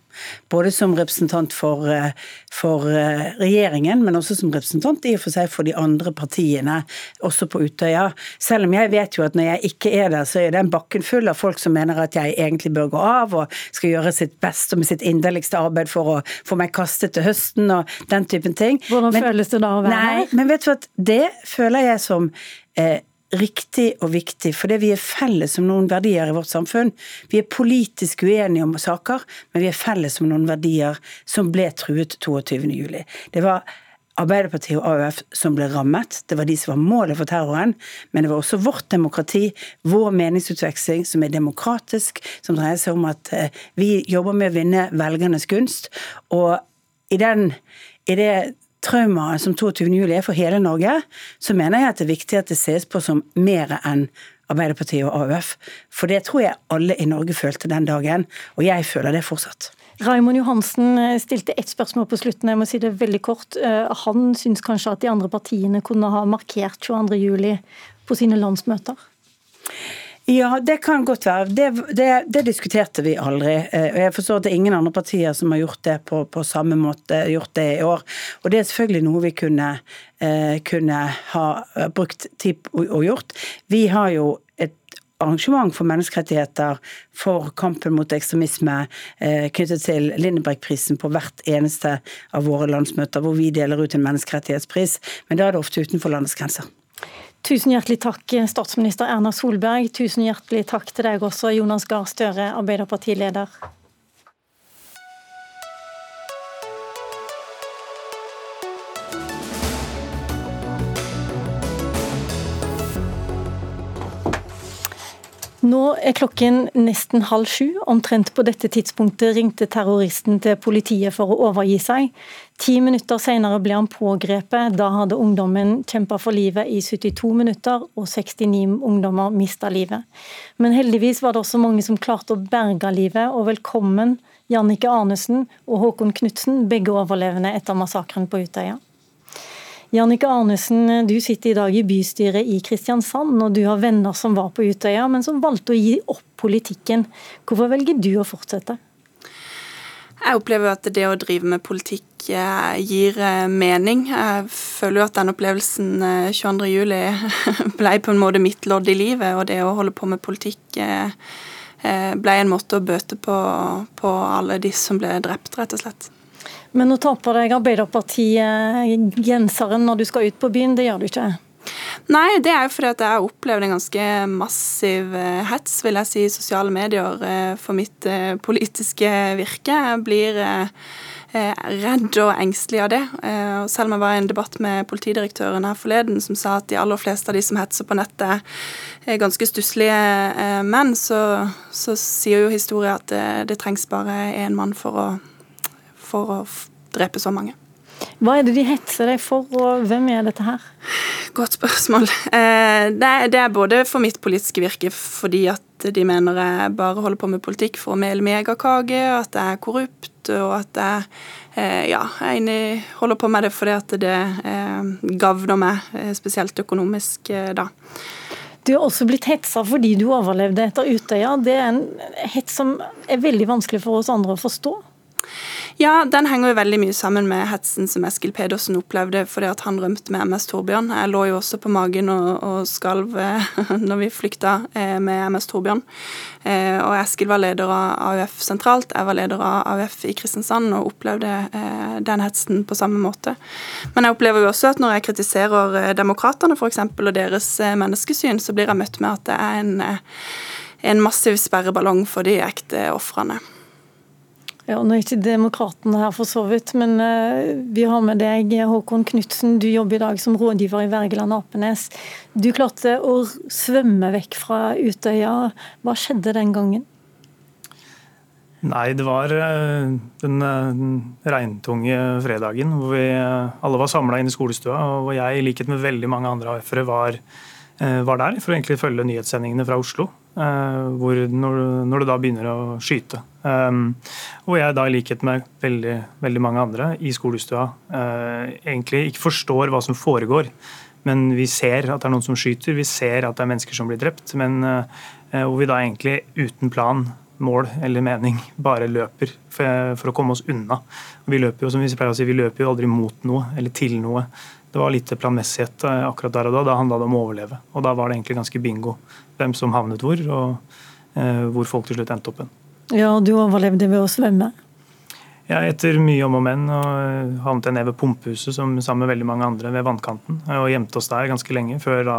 Både som representant for, eh, for, eh, regjeringen, men også som representant i og for seg for de andre partiene, også på Utøya. Selv om jeg vet jo at når jeg ikke er der, så er den bakken full av folk som mener at jeg egentlig bør gå av og skal gjøre sitt beste med sitt inderligste arbeid for å få meg kastet til høsten og den typen ting. Hvordan men, føles det da å være her? Men vet du at det føler jeg som eh, riktig og viktig, fordi vi er felles om noen verdier i vårt samfunn. Vi er politisk uenige om saker, men vi er felles om noen verdier som ble truet 22.07. Det var Arbeiderpartiet og AUF som ble rammet. Det var de som var målet for terroren. Men det var også vårt demokrati, vår meningsutveksling, som er demokratisk, som dreier seg om at eh, vi jobber med å vinne velgernes gunst. Og i, den, i det traumaet som 22.07 er for hele Norge, så mener jeg at det er viktig at det ses på som mer enn Arbeiderpartiet og AUF. For det tror jeg alle i Norge følte den dagen, og jeg føler det fortsatt. Raimond Johansen eh, stilte ett spørsmål på slutten, jeg må si det veldig kort. Eh, han syns kanskje at de andre partiene kunne ha markert 22.07 på sine landsmøter? Ja, det kan godt være. Det, det, det, diskuterte vi aldri. Eh, og Jeg forstår at det er ingen andre partier som har gjort det på, på samme måte gjort det i år. Og det er selvfølgelig noe vi kunne, eh, kunne ha brukt tid og, gjort. Vi har jo et arrangement for menneskerettigheter for kampen mot ekstremisme eh, knyttet til Lindeberg-prisen på hvert eneste av våre landsmøter, hvor vi deler ut en menneskerettighetspris. Men da er det ofte utenfor landets grenser. Tusen hjertelig takk, statsminister Erna Solberg. Tusen hjertelig takk til deg også, Jonas Gahr Støre, Arbeiderpartileder. Nå er klokken nesten halv sju. Omtrent på dette tidspunktet ringte terroristen til politiet for å overgi seg. Ti minutter senere ble han pågrepet. Da hadde ungdommen kjempa for livet i 72 minutter, og 69 ungdommer mista livet. Men heldigvis var det også mange som klarte å berge livet, og velkommen Jannike Arnesen og Håkon Knutsen, begge overlevende etter massakren på Utøya. Jannicke Arnesen, du sitter i dag i bystyret i Kristiansand, og du har venner som var på Utøya, men som valgte å gi opp politikken. Hvorfor velger du å fortsette? Jeg opplever at det å drive med politikk eh, gir eh, mening. Jeg føler jo at den opplevelsen 22.07 eh, ble på en måte mitt lodd i livet, og det å holde på med politikk ble en måte å bøte på, på alle de som ble drept, rett og slett. Men å ta på deg Arbeiderparti-genseren når du skal ut på byen, det gjør du ikke? Nei, det er jo fordi at jeg har opplevd en ganske massiv eh, hets, vil jeg si, i sosiale medier eh, for mitt eh, politiske virke. Jeg blir redd og engstelig av det. Selv om jeg var i en debatt med politidirektøren her forleden, som sa at de aller fleste av de som hetser på nettet, er ganske stusslige menn, så, så sier jo historien at det, det trengs bare én mann for å for å drepe så mange. Hva er det de hetser deg for, og hvem er dette her? Godt spørsmål. Eh, det er både for mitt politiske virke fordi at de mener jeg bare holder på med politikk for å mele megakake, at jeg er korrupt, og at jeg eh, ja, jeg holder på med det fordi at det gagner gavner meg, spesielt økonomisk da. Du har også blitt hetsa fordi du overlevde etter Utøya. Det er en hets som er veldig vanskelig for oss andre å forstå. Ja, den henger jo veldig mye sammen med hetsen som Eskil Pedersen opplevde fordi at han rømte med MS Torbjørn. Jeg lå jo også på magen og, og skalv eh, når vi flykta eh, med MS Torbjørn. Eh, og Eskil var leder av AUF sentralt, jeg var leder av AUF i Kristiansand og opplevde den hetsen på samme måte. Men jeg opplever jo også at når jeg kritiserer demokratene f.eks. og deres menneskesyn, så blir jeg møtt med at det er en, en massiv sperreballong for de ekte ofrene. Ja, Nå er ikke Demokratene her for så vidt, men uh, vi har med deg Håkon Knutsen. Du jobber i dag som rådgiver i Wergeland Apenes. Du klarte å svømme vekk fra Utøya. Hva skjedde den gangen? Nei, det var uh, den, uh, regntunge fredagen hvor vi alle var samla inne i skolestua. Og jeg, i likhet med veldig mange andre AF-ere, var, var der for å egentlig følge nyhetssendingene fra Oslo. Hvor, når, når det da begynner å skyte. Um, hvor jeg da, i likhet med veldig, veldig mange andre i skolestua, uh, egentlig ikke forstår hva som foregår. Men vi ser at det er noen som skyter, vi ser at det er mennesker som blir drept. Men hvor vi da egentlig uten plan, mål eller mening bare løper for, for å komme oss unna. Vi løper jo som vi pleier å si, vi løper jo aldri mot noe eller til noe. Det var litt planmessighet eh, akkurat der og da. Da handla det om å overleve. Og da var det egentlig ganske bingo hvem som havnet hvor, og eh, hvor folk til slutt endte opp hen. Ja, du overlevde ved å svømme? Ja, etter mye om og men og havnet jeg ned ved pumpehuset som, sammen med veldig mange andre ved vannkanten. Og gjemte oss der ganske lenge før da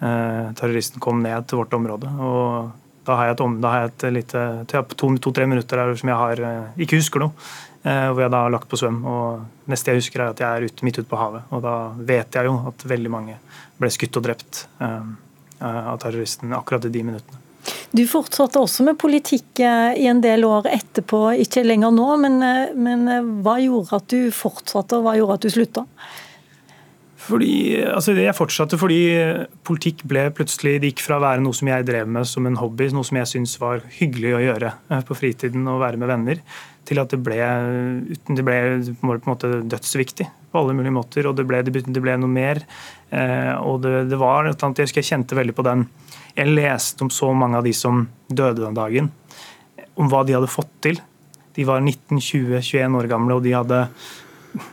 eh, terroristen kom ned til vårt område. Og da har jeg et, da har jeg et lite to-tre to, minutter der som jeg har, eh, ikke husker noe. Eh, hvor jeg da har lagt på svøm. og Neste jeg husker, er at jeg er ute, midt ute på havet. Og da vet jeg jo at veldig mange ble skutt og drept eh, av terroristen akkurat i de minuttene. Du fortsatte også med politikk eh, i en del år etterpå, ikke lenger nå. Men, eh, men, eh, hva gjorde at du fortsatte, og hva gjorde at du slutta? Fordi, altså Jeg fortsatte fordi politikk ble plutselig Det gikk fra å være noe som jeg drev med som en hobby, noe som jeg syntes var hyggelig å gjøre eh, på fritiden og være med venner, til at det ble, det ble på en måte dødsviktig på alle mulige måter. Og det ble, det ble noe mer. Eh, og det, det var et annet, Jeg jeg kjente veldig på den. Jeg leste om så mange av de som døde den dagen, om hva de hadde fått til. De var 19, 20, 21 år gamle, og de hadde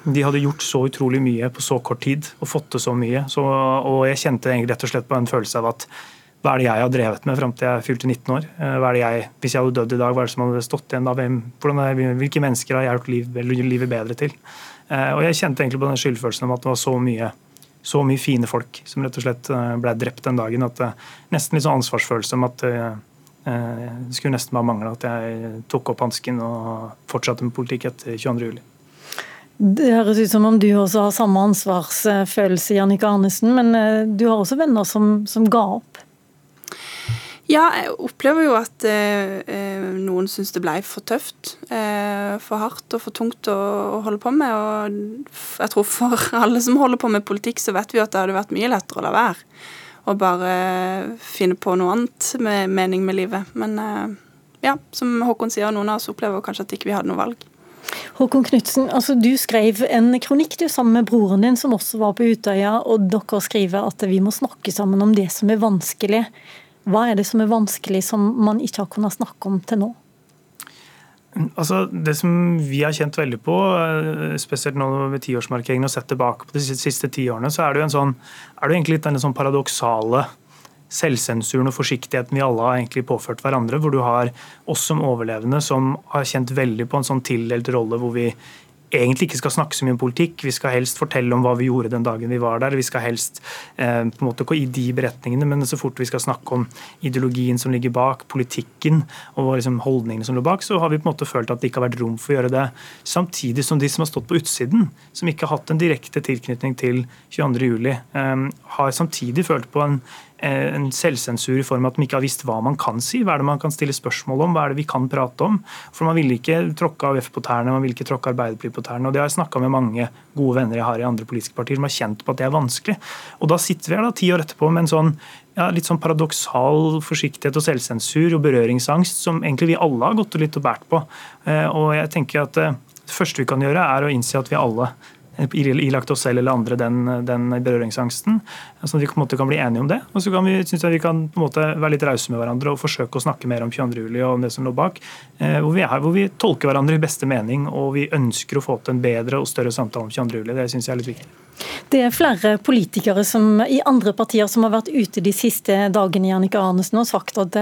de hadde gjort så utrolig mye på så kort tid og fått til så mye. Så, og jeg kjente egentlig rett og slett på en følelse av at hva er det jeg har drevet med fram til jeg fylte 19 år? Eh, hva er det jeg, Hvis jeg hadde dødd i dag, hva er det som hadde stått igjen da? Hvem, hvordan, hvilke mennesker har jeg gjort liv, livet bedre til? Eh, og jeg kjente egentlig på den skyldfølelsen om at det var så mye, så mye fine folk som rett og slett eh, ble drept den dagen. at Nesten litt sånn ansvarsfølelse om at det skulle nesten bare mangle at jeg tok opp hansken og fortsatte med politikk etter 22.07. Det høres ut som om du også har samme ansvarsfølelse, Jannicke Arnesen, men du har også venner som, som ga opp? Ja, jeg opplever jo at eh, eh noen syns det ble for tøft. Eh, for hardt og for tungt å, å, holde på med. Og jeg tror for alle som holder på med politikk, så vet vi at det hadde vært mye lettere å la være. Og bare finne på noe annet med mening med livet. Men eh, ja, som Håkon sier, noen av oss opplever kanskje at ikke vi hadde noe valg. Håkon Knutsen, altså du skrev en kronikk du sammen med broren din som også var på Utøya, og dere skriver at vi må snakke sammen om det som er vanskelig. Hva er det som er vanskelig som man ikke har kunnet snakke om til nå? Altså, det som vi har kjent veldig på, eh, spesielt nå ved tiårsmarkeringen og sett tilbake på de siste ti årene, så er det jo en sånn, er det egentlig litt denne sånn paradoksale selvsensuren og forsiktigheten vi alle har egentlig påført hverandre. Hvor du har oss som overlevende som har kjent veldig på en sånn tildelt rolle hvor vi egentlig ikke skal snakke så mye om politikk. Vi skal helst fortelle om hva vi gjorde den dagen vi var der. Vi skal helst eh, på en måte gå i de beretningene, men så fort vi skal snakke om ideologien som ligger bak, politikken og liksom holdningene som lå bak, så har vi på en måte følt at det ikke har vært rom for å gjøre det. Samtidig som de som har stått på utsiden, som ikke har hatt en direkte tilknytning til 22.07, eh, har samtidig følt på en en selvsensur i form av at man ikke har visst hva man kan si. Hva er det man kan stille spørsmål om, hva er det vi kan prate om? For Man ville ikke tråkke AUF på tærne, man ville ikke tråkke Arbeiderpartiet på tærne. og Det har jeg snakka med mange gode venner jeg har i andre politiske partier som har kjent på at det er vanskelig. Og Da sitter vi her da, ti år etterpå med en sånn ja, litt sånn paradoksal forsiktighet og selvsensur og berøringsangst som egentlig vi alle har gått litt og båret på. Eh, og jeg tenker at eh, Det første vi kan gjøre, er å innse at vi alle ilagt oss selv eller andre den, den berøringsangsten. Så vi på en måte kan bli enige om det. Og så kan vi, synes jeg vi kan på en måte være litt rause med hverandre og forsøke å snakke mer om 22. og om det som lå bak. Eh, hvor, vi er, hvor vi tolker hverandre i beste mening og vi ønsker å få til en bedre og større samtale om 22. juli. Det syns jeg er litt viktig. Det er flere politikere som, i andre partier som har vært ute de siste dagene Jannicke Arnesen, og sagt at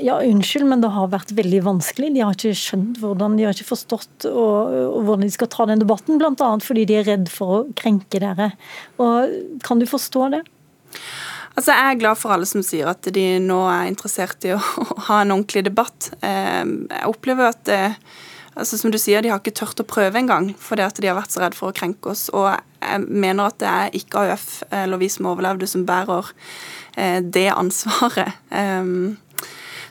ja, unnskyld, men det har vært veldig vanskelig. De har ikke skjønt hvordan, de har ikke forstått og, og hvordan de skal ta den debatten, bl.a. fordi de er redd for å krenke dere. Og, kan du forstå det? Altså, Jeg er glad for alle som sier at de nå er interessert i å ha en ordentlig debatt. Eh, jeg opplever at altså som du sier, De har ikke tørt å prøve engang fordi at de har vært så redd for å krenke oss. Og jeg mener at det er ikke AUF eller vi som overlevde, som bærer eh, det ansvaret. Um,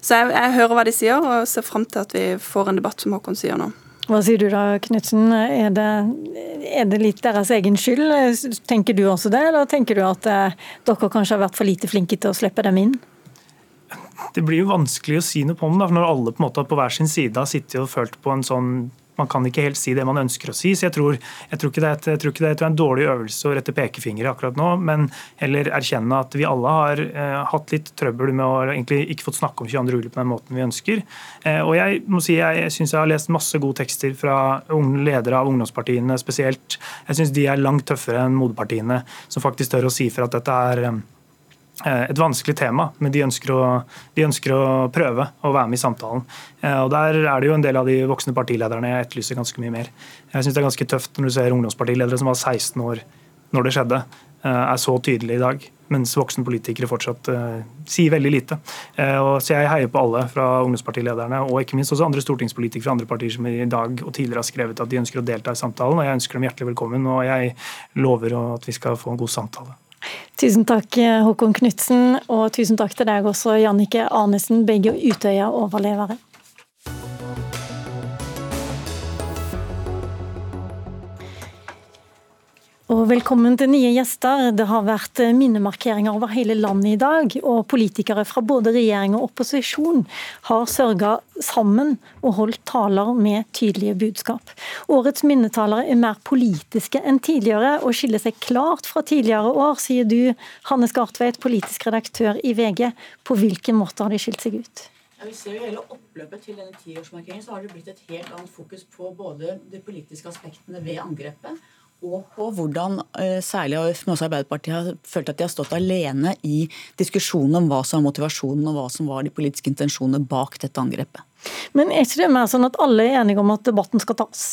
så jeg, jeg, hører hva de sier, og ser fram til at vi får en debatt, som Håkon sier nå. Hva sier du da, Knutsen? Er, er, det litt deres egen skyld? Tenker du også det, eller tenker du at eh, dere kanskje har vært for lite flinke til å slippe dem inn? det blir jo vanskelig å si noe på det, når alle på, en måte på hver sin side har sittet og følt på en sånn man kan ikke helt si det man ønsker å si. så Jeg tror, jeg tror ikke det er, jeg tror ikke det er en dårlig øvelse å rette pekefingre akkurat nå, men heller erkjenne at vi alle har eh, hatt litt trøbbel med å egentlig ikke fått snakke om 22. juli på den måten vi ønsker. Eh, og Jeg må si jeg, jeg syns jeg har lest masse gode tekster fra ledere av ungdomspartiene spesielt. Jeg syns de er langt tøffere enn moderpartiene, som faktisk tør å si for at dette er Eh, et vanskelig tema, men de ønsker, å, de ønsker, å, prøve å være med i samtalen. Eh, og Der er det jo en del av de voksne partilederne jeg etterlyser ganske mye mer. Jeg syns det er ganske tøft når du ser ungdomspartiledere som var 16 år når det skjedde, eh, er så tydelige i dag. Mens voksne politikere fortsatt sier veldig lite. Og så Jeg heier på alle fra ungdomspartilederne og ikke minst også andre stortingspolitikere fra andre partier som i dag og tidligere har skrevet at de ønsker å delta i samtalen. og Jeg ønsker dem hjertelig velkommen, og jeg lover at vi skal få en god samtale. Tusen takk Håkon Knutsen, og tusen takk til deg også, Jannike Arnesen, begge Utøya-overlevere. Og velkommen til nye gjester. Det har vært minnemarkeringer over hele landet i dag. Og politikere fra både regjering og opposisjon har sørga sammen og holdt taler med tydelige budskap. Årets minnetalere er mer politiske enn tidligere og skiller seg klart fra tidligere år, sier du, Hanne Skartveit, politisk redaktør i VG. På hvilken måte har de skilt seg ut? Ja, vi ser jo hele oppløpet til denne tiårsmarkeringen, så har det blitt et helt annet fokus på både de politiske aspektene ved angrepet og på hvordan eh, særlig AUF, men også Arbeiderpartiet har følt at de har stått alene i diskusjonen om hva som var motivasjonen og hva som var de politiske intensjonene bak dette angrepet. Men er ikke det mer sånn at alle er enige om at debatten skal tas?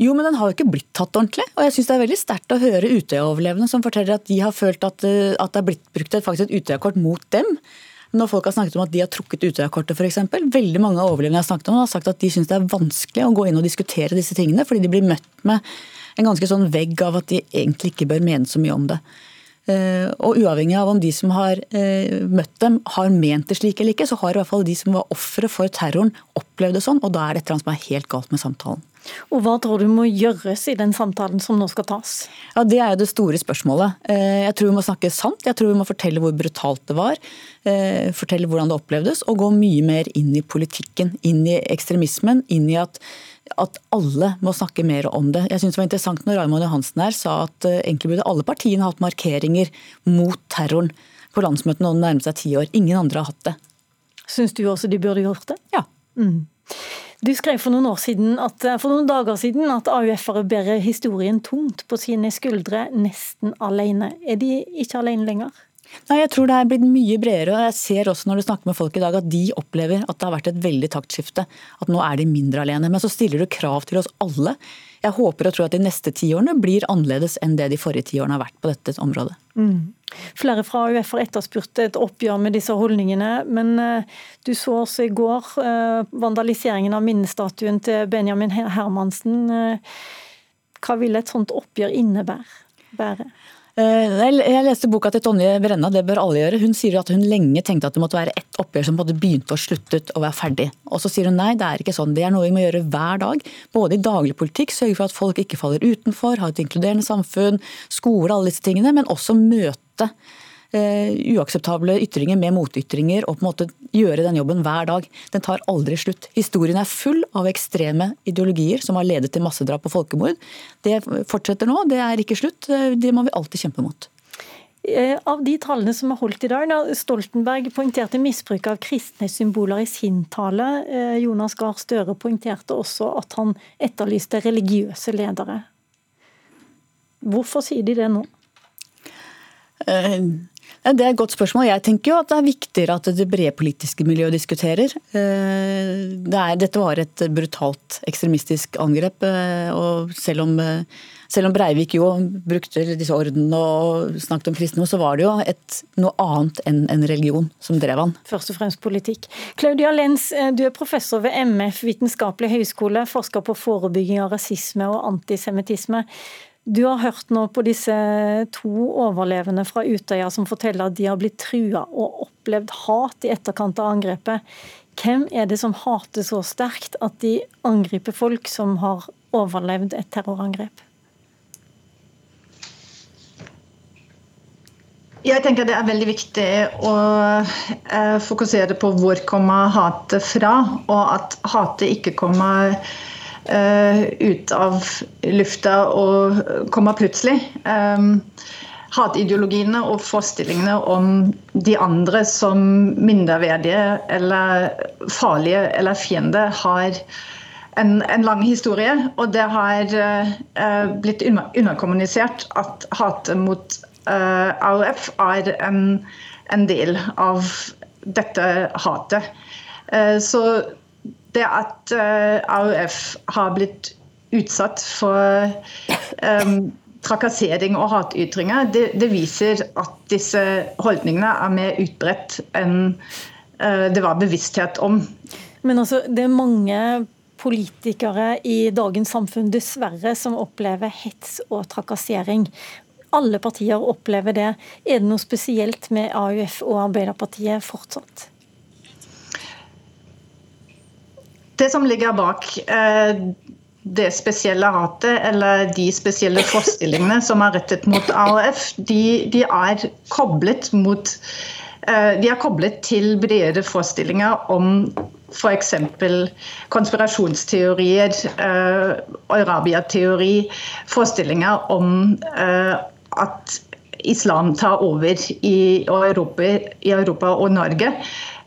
Jo, men den har jo ikke blitt tatt ordentlig. Og jeg syns det er veldig sterkt å høre Utøya-overlevende som forteller at de har følt at, eh, at det er blitt brukt et, faktisk et Utøya-kort mot dem. Når folk har snakket om at de har trukket Utøya-kortet f.eks. Veldig mange av overlevende jeg har snakket om har sagt at de syns det er vanskelig å gå inn og diskutere disse tingene, fordi de blir møtt med en ganske sånn vegg av at de egentlig ikke bør mene så mye om det. Eh, og uavhengig av om de som har eh, møtt dem har ment det slik eller ikke, så har i hvert fall de som var ofre for terroren opplevd det sånn, og da er det et eller annet som er helt galt med samtalen. Og Hva tror du må gjøres i den samtalen som nå skal tas? Ja, Det er jo det store spørsmålet. Eh, jeg tror vi må snakke sant. Jeg tror vi må fortelle hvor brutalt det var. Eh, fortelle hvordan det opplevdes, og gå mye mer inn i politikken. Inn i ekstremismen. Inn i at, at alle må snakke mer om det. Jeg synes det var interessant når Raymond Johansen her sa at eh, egentlig burde alle partiene hatt markeringer mot terroren på landsmøtene nå det nærmer seg ti år. Ingen andre har hatt det. Syns du også de burde gjort det? Ja. Mm. Du skrev for noen, at, eh, for noen dager siden at AUF-ere bærer historien tungt på sine skuldre, nesten alene. Er de ikke alene lenger? Nei, jeg tror det er blitt mye bredere. og Jeg ser også når du snakker med folk i dag at de opplever at det har vært et veldig taktskifte. At nå er de mindre alene. Men så stiller du krav til oss alle. Jeg håper og tror at de neste tiårene blir annerledes enn det de forrige tiårene har vært på dette området. Mm. Flere fra AUF har etterspurt et oppgjør med disse holdningene, men eh, du så også i går eh, vandaliseringen av minnestatuen til Benjamin Hermansen. Eh, hva vil et sånt oppgjør innebære? Jeg leste boka til Tonje Brenna, det bør alle gjøre. Hun sier at hun lenge tenkte at det måtte være ett oppgjør som begynte og sluttet å være ferdig. Og så sier hun nei, det er ikke sånn. Det er noe vi må gjøre hver dag. Både i daglig politikk, sørge for at folk ikke faller utenfor, ha et inkluderende samfunn, skole, alle disse tingene, men også møte uakseptable ytringer med motytringer og på en måte gjøre den jobben hver dag. Den tar aldri slutt. Historien er full av ekstreme ideologier som har ledet til massedrap og folkemord. Det fortsetter nå, det er ikke slutt. Eh, det må vi alltid kjempe mot. Eh, av de tallene som er holdt i dag, da, Stoltenberg poengterte misbruk av kristne symboler i sin tale. Jonas Gahr Støre poengterte også at han etterlyste religiøse ledere. Hvorfor sier de det nå? Uh, det er et godt spørsmål. Jeg tenker jo at det er viktigere at det brede politiske miljøet diskuterer. Eh, det er, dette var et brutalt ekstremistisk angrep. Eh, og selv om, eh, selv om Breivik jo brukte disse ordenene og snakket om kristne, så var det jo et, noe annet enn en religion som drev han. Først og fremst politikk. Claudia Lenz, du er professor ved MF vitenskapelig høgskole, forsker på forebygging av rasisme og antisemittisme. Du har hørt nå på disse to overlevende fra Utøya som forteller at de har blitt trua og opplevd hat i etterkant av angrepet. Hvem er det som hater så sterkt at de angriper folk som har overlevd et terrorangrep? Jeg tenker det er veldig viktig å eh, fokusere på hvor kommer hatet fra, og at hatet ikke kommer ut av lufta og kommer plutselig. Um, hatideologiene og forestillingene om de andre som mindreverdige eller farlige eller fiender har en, en, lang historie, og det har uh, blitt underkommunisert at hatet mot uh, AUF er en, en, del av dette hatet. Uh, så det at uh, eh, AUF har blitt utsatt for um, trakassering og hatytringer, det, det, viser at disse holdningene er mer utbredt enn uh, det var bevissthet om. Men altså, det er mange politikere i dagens samfunn dessverre som opplever hets og trakassering. Alle partier opplever det. Er det noe spesielt med AUF og Arbeiderpartiet fortsatt? Det som ligger bak eh, det spesielle hatet eller de spesielle forestillingene som er rettet mot AUF, de, de er koblet mot eh, de er koblet til bredere forestillinger om f.eks. konspirasjonsteorier, eh, Arabia-teori, forestillinger om eh, at islam tar over i Europa, i Europa og Norge.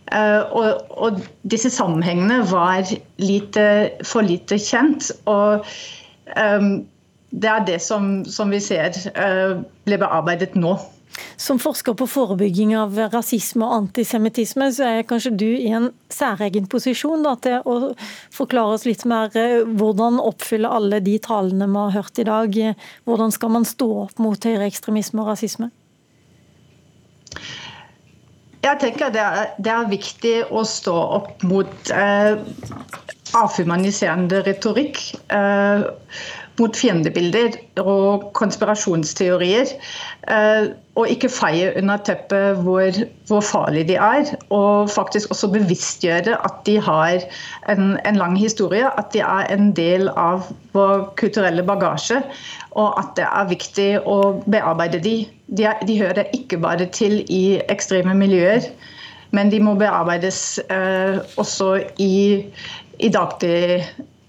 Uh, og, og, disse sammenhengene var lite, for lite kjent. Og um, det er det som, som vi ser ble bearbeidet nå. Som forsker på forebygging av rasisme og antisemittisme, så er kanskje du i en særegen posisjon da, til å forklare oss litt mer eh, hvordan oppfylle alle de talene vi har hørt i dag. Hvordan skal man stå opp mot høyreekstremisme og rasisme? Jeg tenker det er, det er viktig å stå opp mot eh, avhumaniserende retorikk. Eh, mot fiendebilder og konspirasjonsteorier. Eh, og ikke feie under teppet hvor, hvor farlige de er. Og faktisk også bevisstgjøre at de har en, en, lang historie, at de er en del av vår kulturelle bagasje. Og at det er viktig å bearbeide de. De, er, de hører ikke bare til i ekstreme miljøer, men de må bearbeides eh, også i, i daglig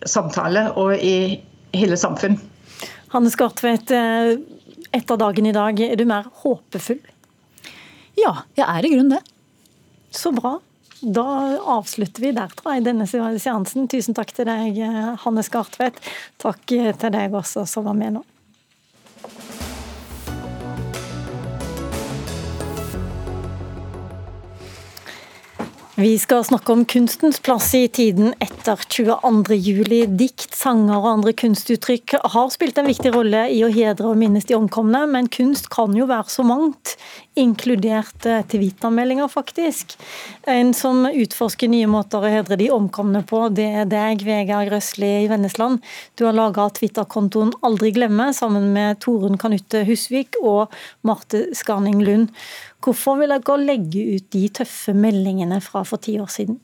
samtale og i hele samfunn. Hanne Skartvedt, eh, etter dagen i dag, er du mer håpefull? Ja, jeg er i grunnen det. Så bra. Da avslutter vi der, tror jeg, denne seansen. Tusen takk til deg, eh, Hanne Skartvedt. Takk til deg også som var med nå. Vi skal snakke om kunstens plass i tiden etter 22.07. Dikt, sanger og andre kunstuttrykk har spilt en viktig rolle i å hedre og minnes de omkomne, men kunst kan jo være så mangt, inkludert eh, Twitter-meldinger, faktisk. En som utforsker nye måter å hedre de omkomne på, det er deg, Vegard Røsli i Vennesland. Du har laga Twitter-kontoen Aldri glemme, sammen med Torunn Kanutte Husvik og Marte Skarning Lund. Hvorfor vil dere legge ut de tøffe meldingene fra for ti år siden?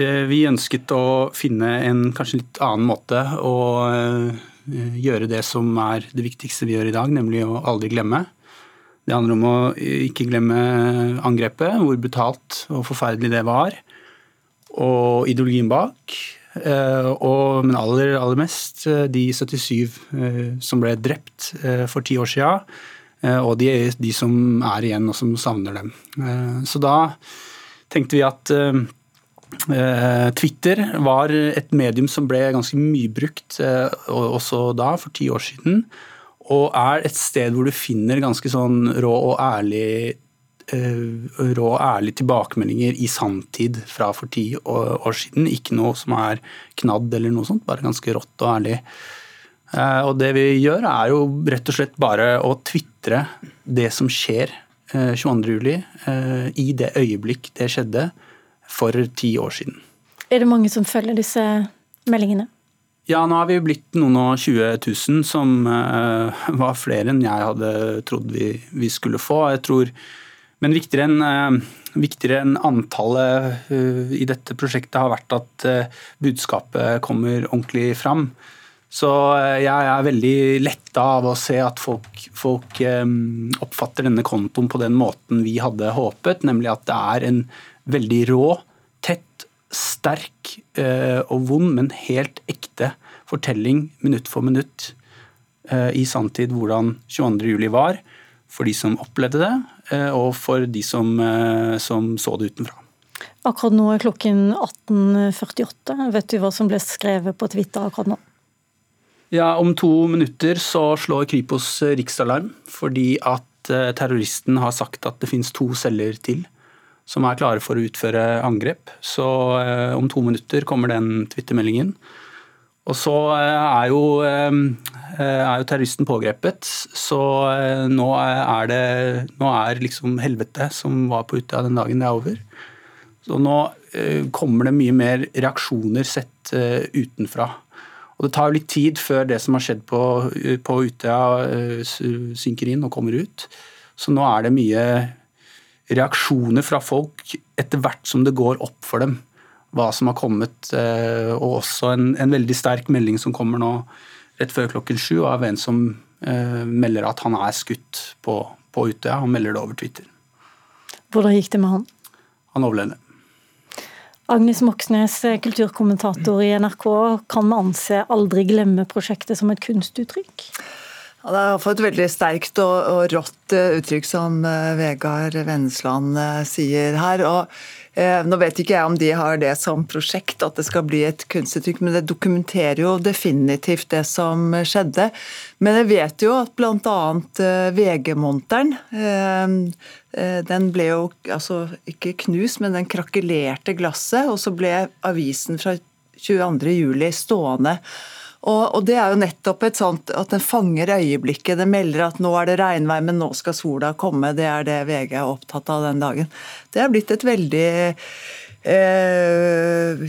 Eh, vi ønsket å finne en kanskje litt annen måte å eh, gjøre det som er det viktigste vi gjør i dag, nemlig å aldri glemme. Det handler om å ikke glemme angrepet, hvor brutalt og forferdelig det var. Og ideologien bak. Eh, og, men aller, aller mest de 77 som ble drept for ti år Eh, og de, de, som er igjen og som savner dem. Eh, så da tenkte vi at eh, Twitter var et medium som ble ganske mye brukt også da, for ti år siden. Og er et sted hvor du finner ganske sånn rå og ærlig rå og ærlige tilbakemeldinger i sanntid fra for ti år siden. Ikke noe som er knadd eller noe sånt, bare ganske rått og ærlig. Eh, og det vi gjør, er jo rett og slett bare å tvitre det som skjer 22.07. Eh, eh, i det øyeblikk det skjedde for ti år siden. Er det mange som følger disse meldingene? Ja, nå har vi blitt noen og 20 000, som var flere enn jeg hadde trodd vi, vi skulle få. Jeg tror, men viktigere enn viktigere enn antallet i dette prosjektet har vært at budskapet kommer ordentlig fram. Så jeg er veldig letta av å se at folk, folk um, oppfatter denne kontoen på den måten vi hadde håpet, nemlig at det er en veldig rå, sterk uh, og vond, men helt ekte fortelling minutt for minutt uh, i sanntid hvordan 22.07 var, for de som opplevde det, uh, og for de som, som så det utenfra. Akkurat nå er klokken 18.48. Vet du hva som ble skrevet på Twitter akkurat nå? Ja, Om to minutter så slår Kripos riksalarm fordi at eh, terroristen har sagt at det finnes to celler til som er klare for å utføre angrep. Så eh, om to minutter kommer den twittermeldingen. Og så eh, er jo, er jo terroristen pågrepet, så nå er det Nå er liksom helvete som var på Utøya den dagen, det er over. Så nå kommer det mye mer reaksjoner sett utenfra. Og Det tar jo litt tid før det som har skjedd på, på Utøya eh, synker inn og kommer ut. Så nå er det mye reaksjoner fra folk etter hvert som det går opp for dem hva som har kommet, og også en, en veldig sterk melding som kommer nå rett før klokken sju av en som melder at han er skutt på, på Utøya, Han melder det over Twitter. Hvordan gikk det med han? Han overlevde. Agnes Moxnes, kulturkommentator i NRK. Kan vi anse aldri glemme-prosjektet som et kunstuttrykk? Ja, det er et veldig sterkt og, og rått eh, uttrykk som uh, Vegard Vennesland uh, sier her. og uh, Nå vet ikke jeg om de har det som prosjekt, at det skal bli et kunstuttrykk, men det dokumenterer jo definitivt det som skjedde. Men jeg vet jo at bl.a. VG-monteren den ble jo altså ikke knust, men den krakelerte glasset, og så ble avisen fra 22.07 stående. Og, og, Det er jo nettopp et sånt at den fanger øyeblikket. Den melder at nå er det regnvær, men nå skal sola komme. Det er det VG er opptatt av den dagen. Det er blitt et veldig eh,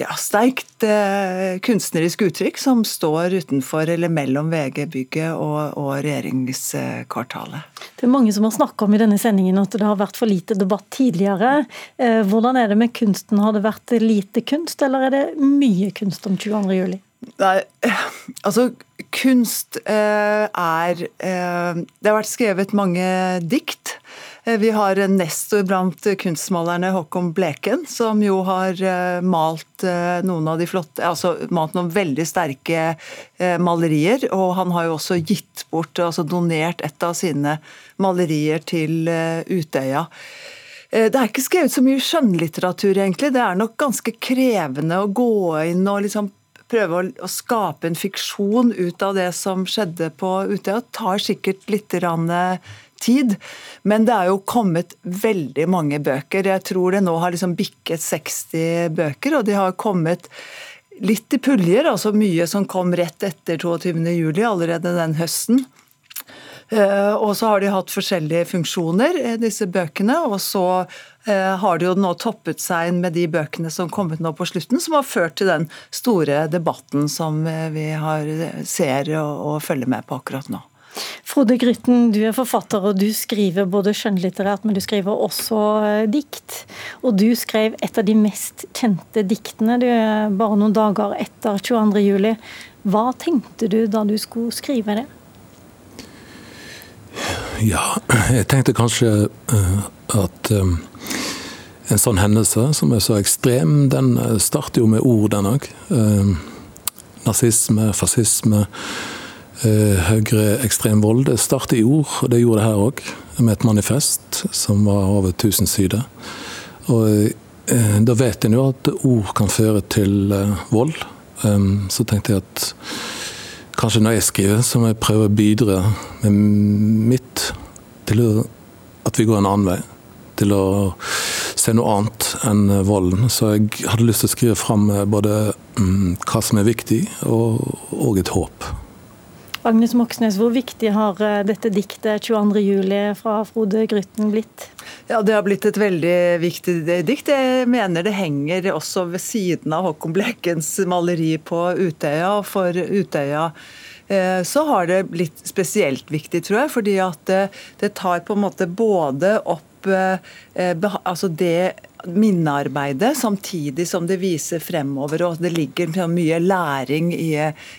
ja, sterkt eh, kunstnerisk uttrykk som står utenfor eller mellom VG-bygget og, og, regjeringskvartalet. Det er mange som har snakka om i denne sendingen at det har vært for lite debatt tidligere. Eh, hvordan er det med kunsten? Har det vært lite kunst, eller er det mye kunst om 22.07? Nei, altså kunst eh, er eh, Det har vært skrevet mange dikt. Eh, vi har en nestor blant kunstmalerne, Håkon Bleken, som jo har eh, malt eh, noen av de flotte Altså malt noen veldig sterke eh, malerier. Og han har jo også gitt bort, altså donert et av sine malerier til Utøya. Det er ikke skrevet så mye skjønnlitteratur, egentlig. Det er nok ganske krevende å gå inn og liksom prøve å, å, skape en fiksjon ut av det som skjedde på Utøya, tar sikkert litt tid. Men det er jo kommet veldig mange bøker. Jeg tror det nå har liksom bikket 60 bøker, og de har kommet litt i puljer. Altså mye som kom rett etter 22.07, allerede den høsten. Eh, og så har de hatt forskjellige funksjoner, eh, disse bøkene. Og så eh, har de jo nå toppet seg med de bøkene som kom ut nå på slutten, som har ført til den store debatten som vi har, ser og, og følger med på akkurat nå. Frode Grytten, du er forfatter og du skriver både skjønnlitterært, men du skriver også dikt. Og du skrev et av de mest kjente diktene du, bare noen dager etter 22.07. Hva tenkte du da du skulle skrive det? Ja, jeg tenkte kanskje uh, at um, en sånn hendelse som er så ekstrem, den eh, starter jo med ord, den òg. Nazisme, fascisme, høyreekstrem vold. Det starter i ord, og det gjorde det her òg. Med et manifest som var over 1000 sider. Og da vet en jo at ord kan føre til vold. Så tenkte jeg at kanskje når jeg skriver, så må jeg prøve å bidra med mitt til at vi går en annen vei. Til å se noe annet enn volden. Så jeg hadde lyst til å skrive fram både um, hva som er viktig, og, og et håp. Agnes Moxnes, hvor viktig har eh, dette diktet 22.07. fra Frode Grytten blitt? Ja, Det har blitt et veldig viktig dikt. Jeg mener det henger også ved siden av Håkon Blekkens maleri på Utøya. og For Utøya eh, så har det blitt spesielt viktig, tror jeg. Fordi at det, det tar på en måte både opp eh, altså det minnearbeidet, samtidig som det viser fremover. og Det ligger mye læring i,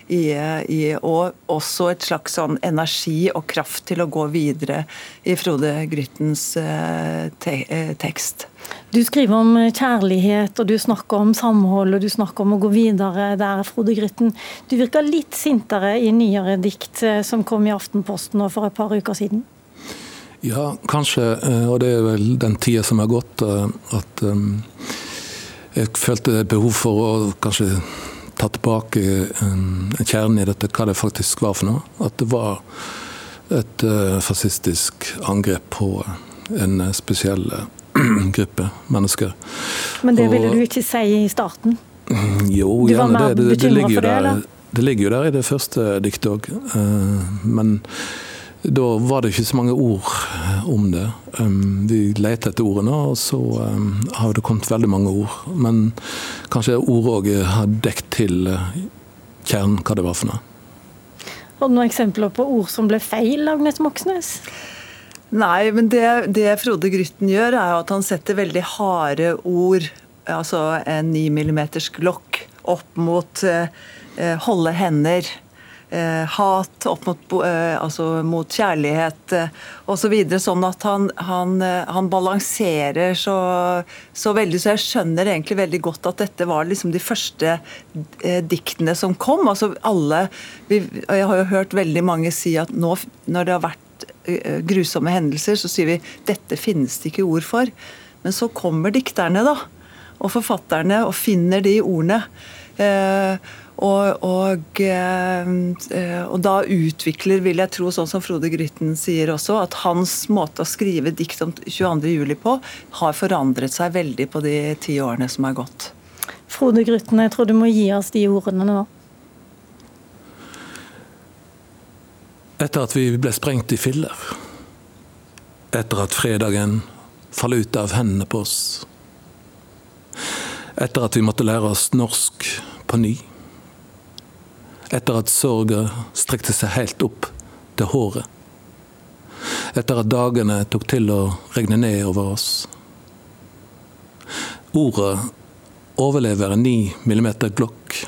i, i, og også et slags sånn energi og kraft til å gå videre i Frode Gryttens eh, te, eh, tekst. Du skriver om kjærlighet, og du snakker om samhold, og du snakker om å gå videre der, Frode Grytten. Du virker litt sintere i nyere dikt eh, som kom i Aftenposten for et par uker siden? Ja, kanskje. Eh, og det er vel den tida som har gått, eh, at um, jeg følte behov for å kanskje ta tilbake kjernen i dette, hva det faktisk var for noe. At det var et fascistisk angrep på en spesiell gruppe mennesker. Men det ville du ikke si i starten? Jo, gjerne det. Det, det, ligger der, det, ligger jo der i det første diktet òg. Men da var det ikke så mange ord eh, om det. Um, vi lette etter ordene, og så um, har det kommet veldig mange ord. Men kanskje ordet òg har dekt til eh, kjernen hva det var for noe. Har du noen eksempler på ord som ble feil, Agnes Moxnes? Nei, men det, det Frode Grytten gjør, er at han setter veldig harde ord altså en 9 millimeters glokk opp mot eh, eh, holde hender. Eh, hat opp mot, eh, altså mot kjærlighet eh, osv. Så sånn at han, han, eh, han balanserer så, så, veldig. Så jeg skjønner egentlig veldig godt at dette var liksom de første eh, diktene som kom. altså alle, vi, Jeg har jo hørt veldig mange si at nå når det har vært eh, grusomme hendelser, så sier vi dette finnes det ikke ord for. Men så kommer dikterne, da. Og forfatterne, og finner de ordene. Eh, og, og, eh, og, da utvikler, vil jeg tro, sånn som Frode Grytten sier også, at hans måte å skrive dikt om 22.07 på har forandret seg veldig på de ti årene som er gått. Frode Grytten, jeg tror du må gi oss de ordene nå. Etter at vi ble sprengt i filler. Etter at fredagen faller ut av hendene på oss. Etter at vi måtte lære oss norsk på ny. Etter at sorga strekte seg helt opp til håret. Etter at dagene tok til å regne ned over oss. Ordet overlever en 9 millimeter glokk.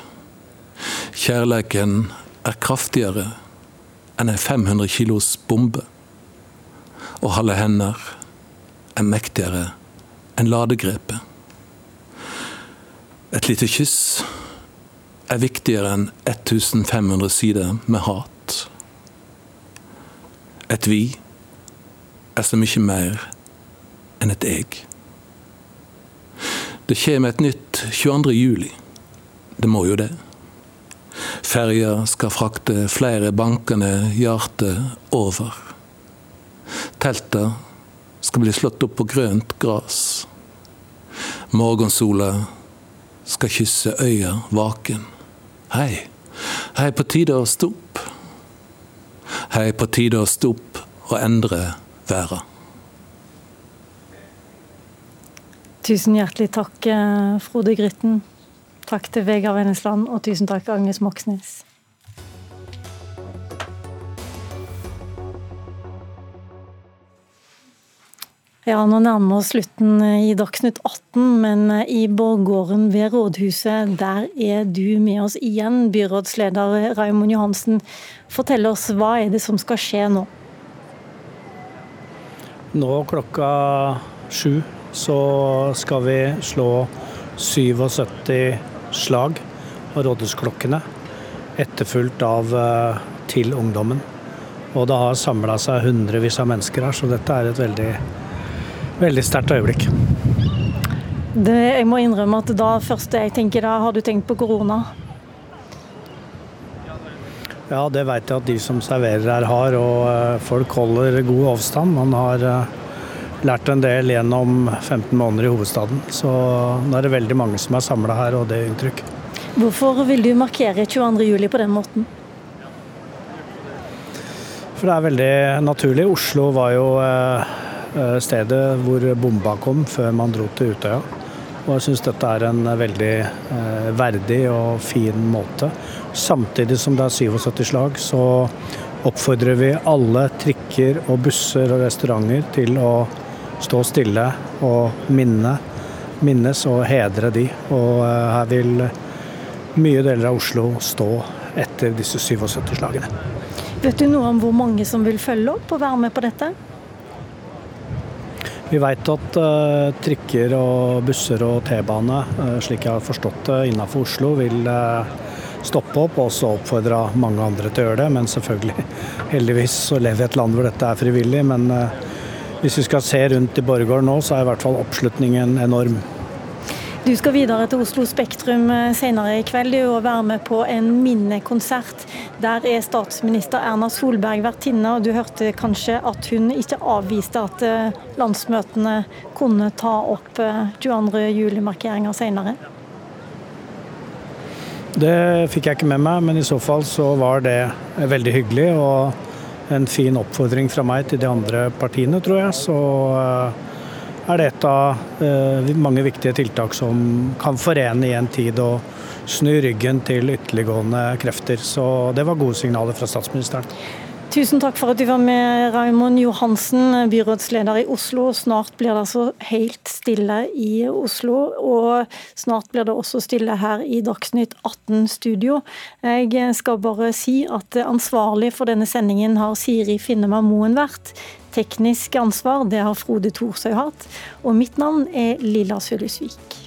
Kjærleiken er kraftigere enn en 500 kilos bombe. Og halve hender er mektigere enn ladegrepet. Et lite kyss er viktigere enn 1500 sider med hat. Et vi er så mye mer enn et eg. Det kommer et nytt 22. juli. Det må jo det. Ferja skal frakte flere bankende hjerter over. Telta skal bli slått opp på grønt gras. Morgensola skal kysse øya vaken. Hei, hei på tide å stå. Hei på tide å stå og endre verden. Tusen hjertelig takk, eh, Frode Grytten. Takk til Vegard Vennesland, og tusen takk, Agnes Moxnes. Ja, nå nærmer oss slutten i Dagsnytt 18, men i borggården ved rådhuset, der er du med oss igjen, byrådsleder Raymond Johansen. Fortell oss, hva er det som skal skje nå? Nå klokka sju så skal vi slå 77 slag av rådhusklokkene, etterfulgt av eh, Til ungdommen. Og det har samla seg hundrevis av mennesker her, så dette er et veldig veldig sterkt øyeblikk. Det, jeg må innrømme at da første jeg tenker da, har du tenkt på korona? Ja, det vet jeg at de som serverer her har, og eh, folk holder god avstand. Man har eh, lært en del gjennom 15 måneder i hovedstaden, så nå er det veldig mange som er samla her, og det er inntrykk. Hvorfor vil du markere 22.07 på den måten? For det er veldig naturlig. Oslo var jo eh, Eh, stedet hvor bomba kom før man dro til Utøya. Og jeg syns dette er en veldig eh, verdig og fin måte. Samtidig som det er 77 slag, så oppfordrer vi alle trikker og busser og restauranter til å stå stille og minne, minnes og hedre de. Og eh, her vil mye deler av Oslo stå etter disse 77 slagene. Vet du noe om hvor mange som vil følge opp og være med på dette? Vi vet at uh, trikker og busser og T-bane, uh, slik jeg har forstått det innenfor Oslo, vil uh, stoppe opp og også oppfordre mange andre til å gjøre det. Men selvfølgelig, heldigvis så lever vi i et land hvor dette er frivillig. Men hvis vi skal se rundt i Borregaard nå, så er i hvert fall oppslutningen enorm. Du skal videre til Oslo Spektrum eh, senere i kveld og være med på en minnekonsert. Der er statsminister Erna Solberg vertinne, og du hørte kanskje at hun ikke avviste at eh, landsmøtene kunne ta opp 22. Eh, juli-markeringer senere? Det fikk jeg ikke med meg, men i så fall så var det veldig hyggelig. Og en fin oppfordring fra meg til de andre partiene, tror jeg. Så er det et av eh, mange viktige tiltak som kan forene i en tid og snu ryggen til ytterliggående krefter. Så det var gode signaler fra statsministeren. Tusen takk for at du var med, Raymond Johansen, byrådsleder i Oslo. Snart blir det altså helt stille i Oslo, og snart blir det også stille her i Dagsnytt 18 studio. Jeg skal bare si at ansvarlig for denne sendingen har Siri Finnema Moen vært. Teknisk ansvar det har Frode Thorsøy hatt. Og mitt navn er Lilla Sølhusvik.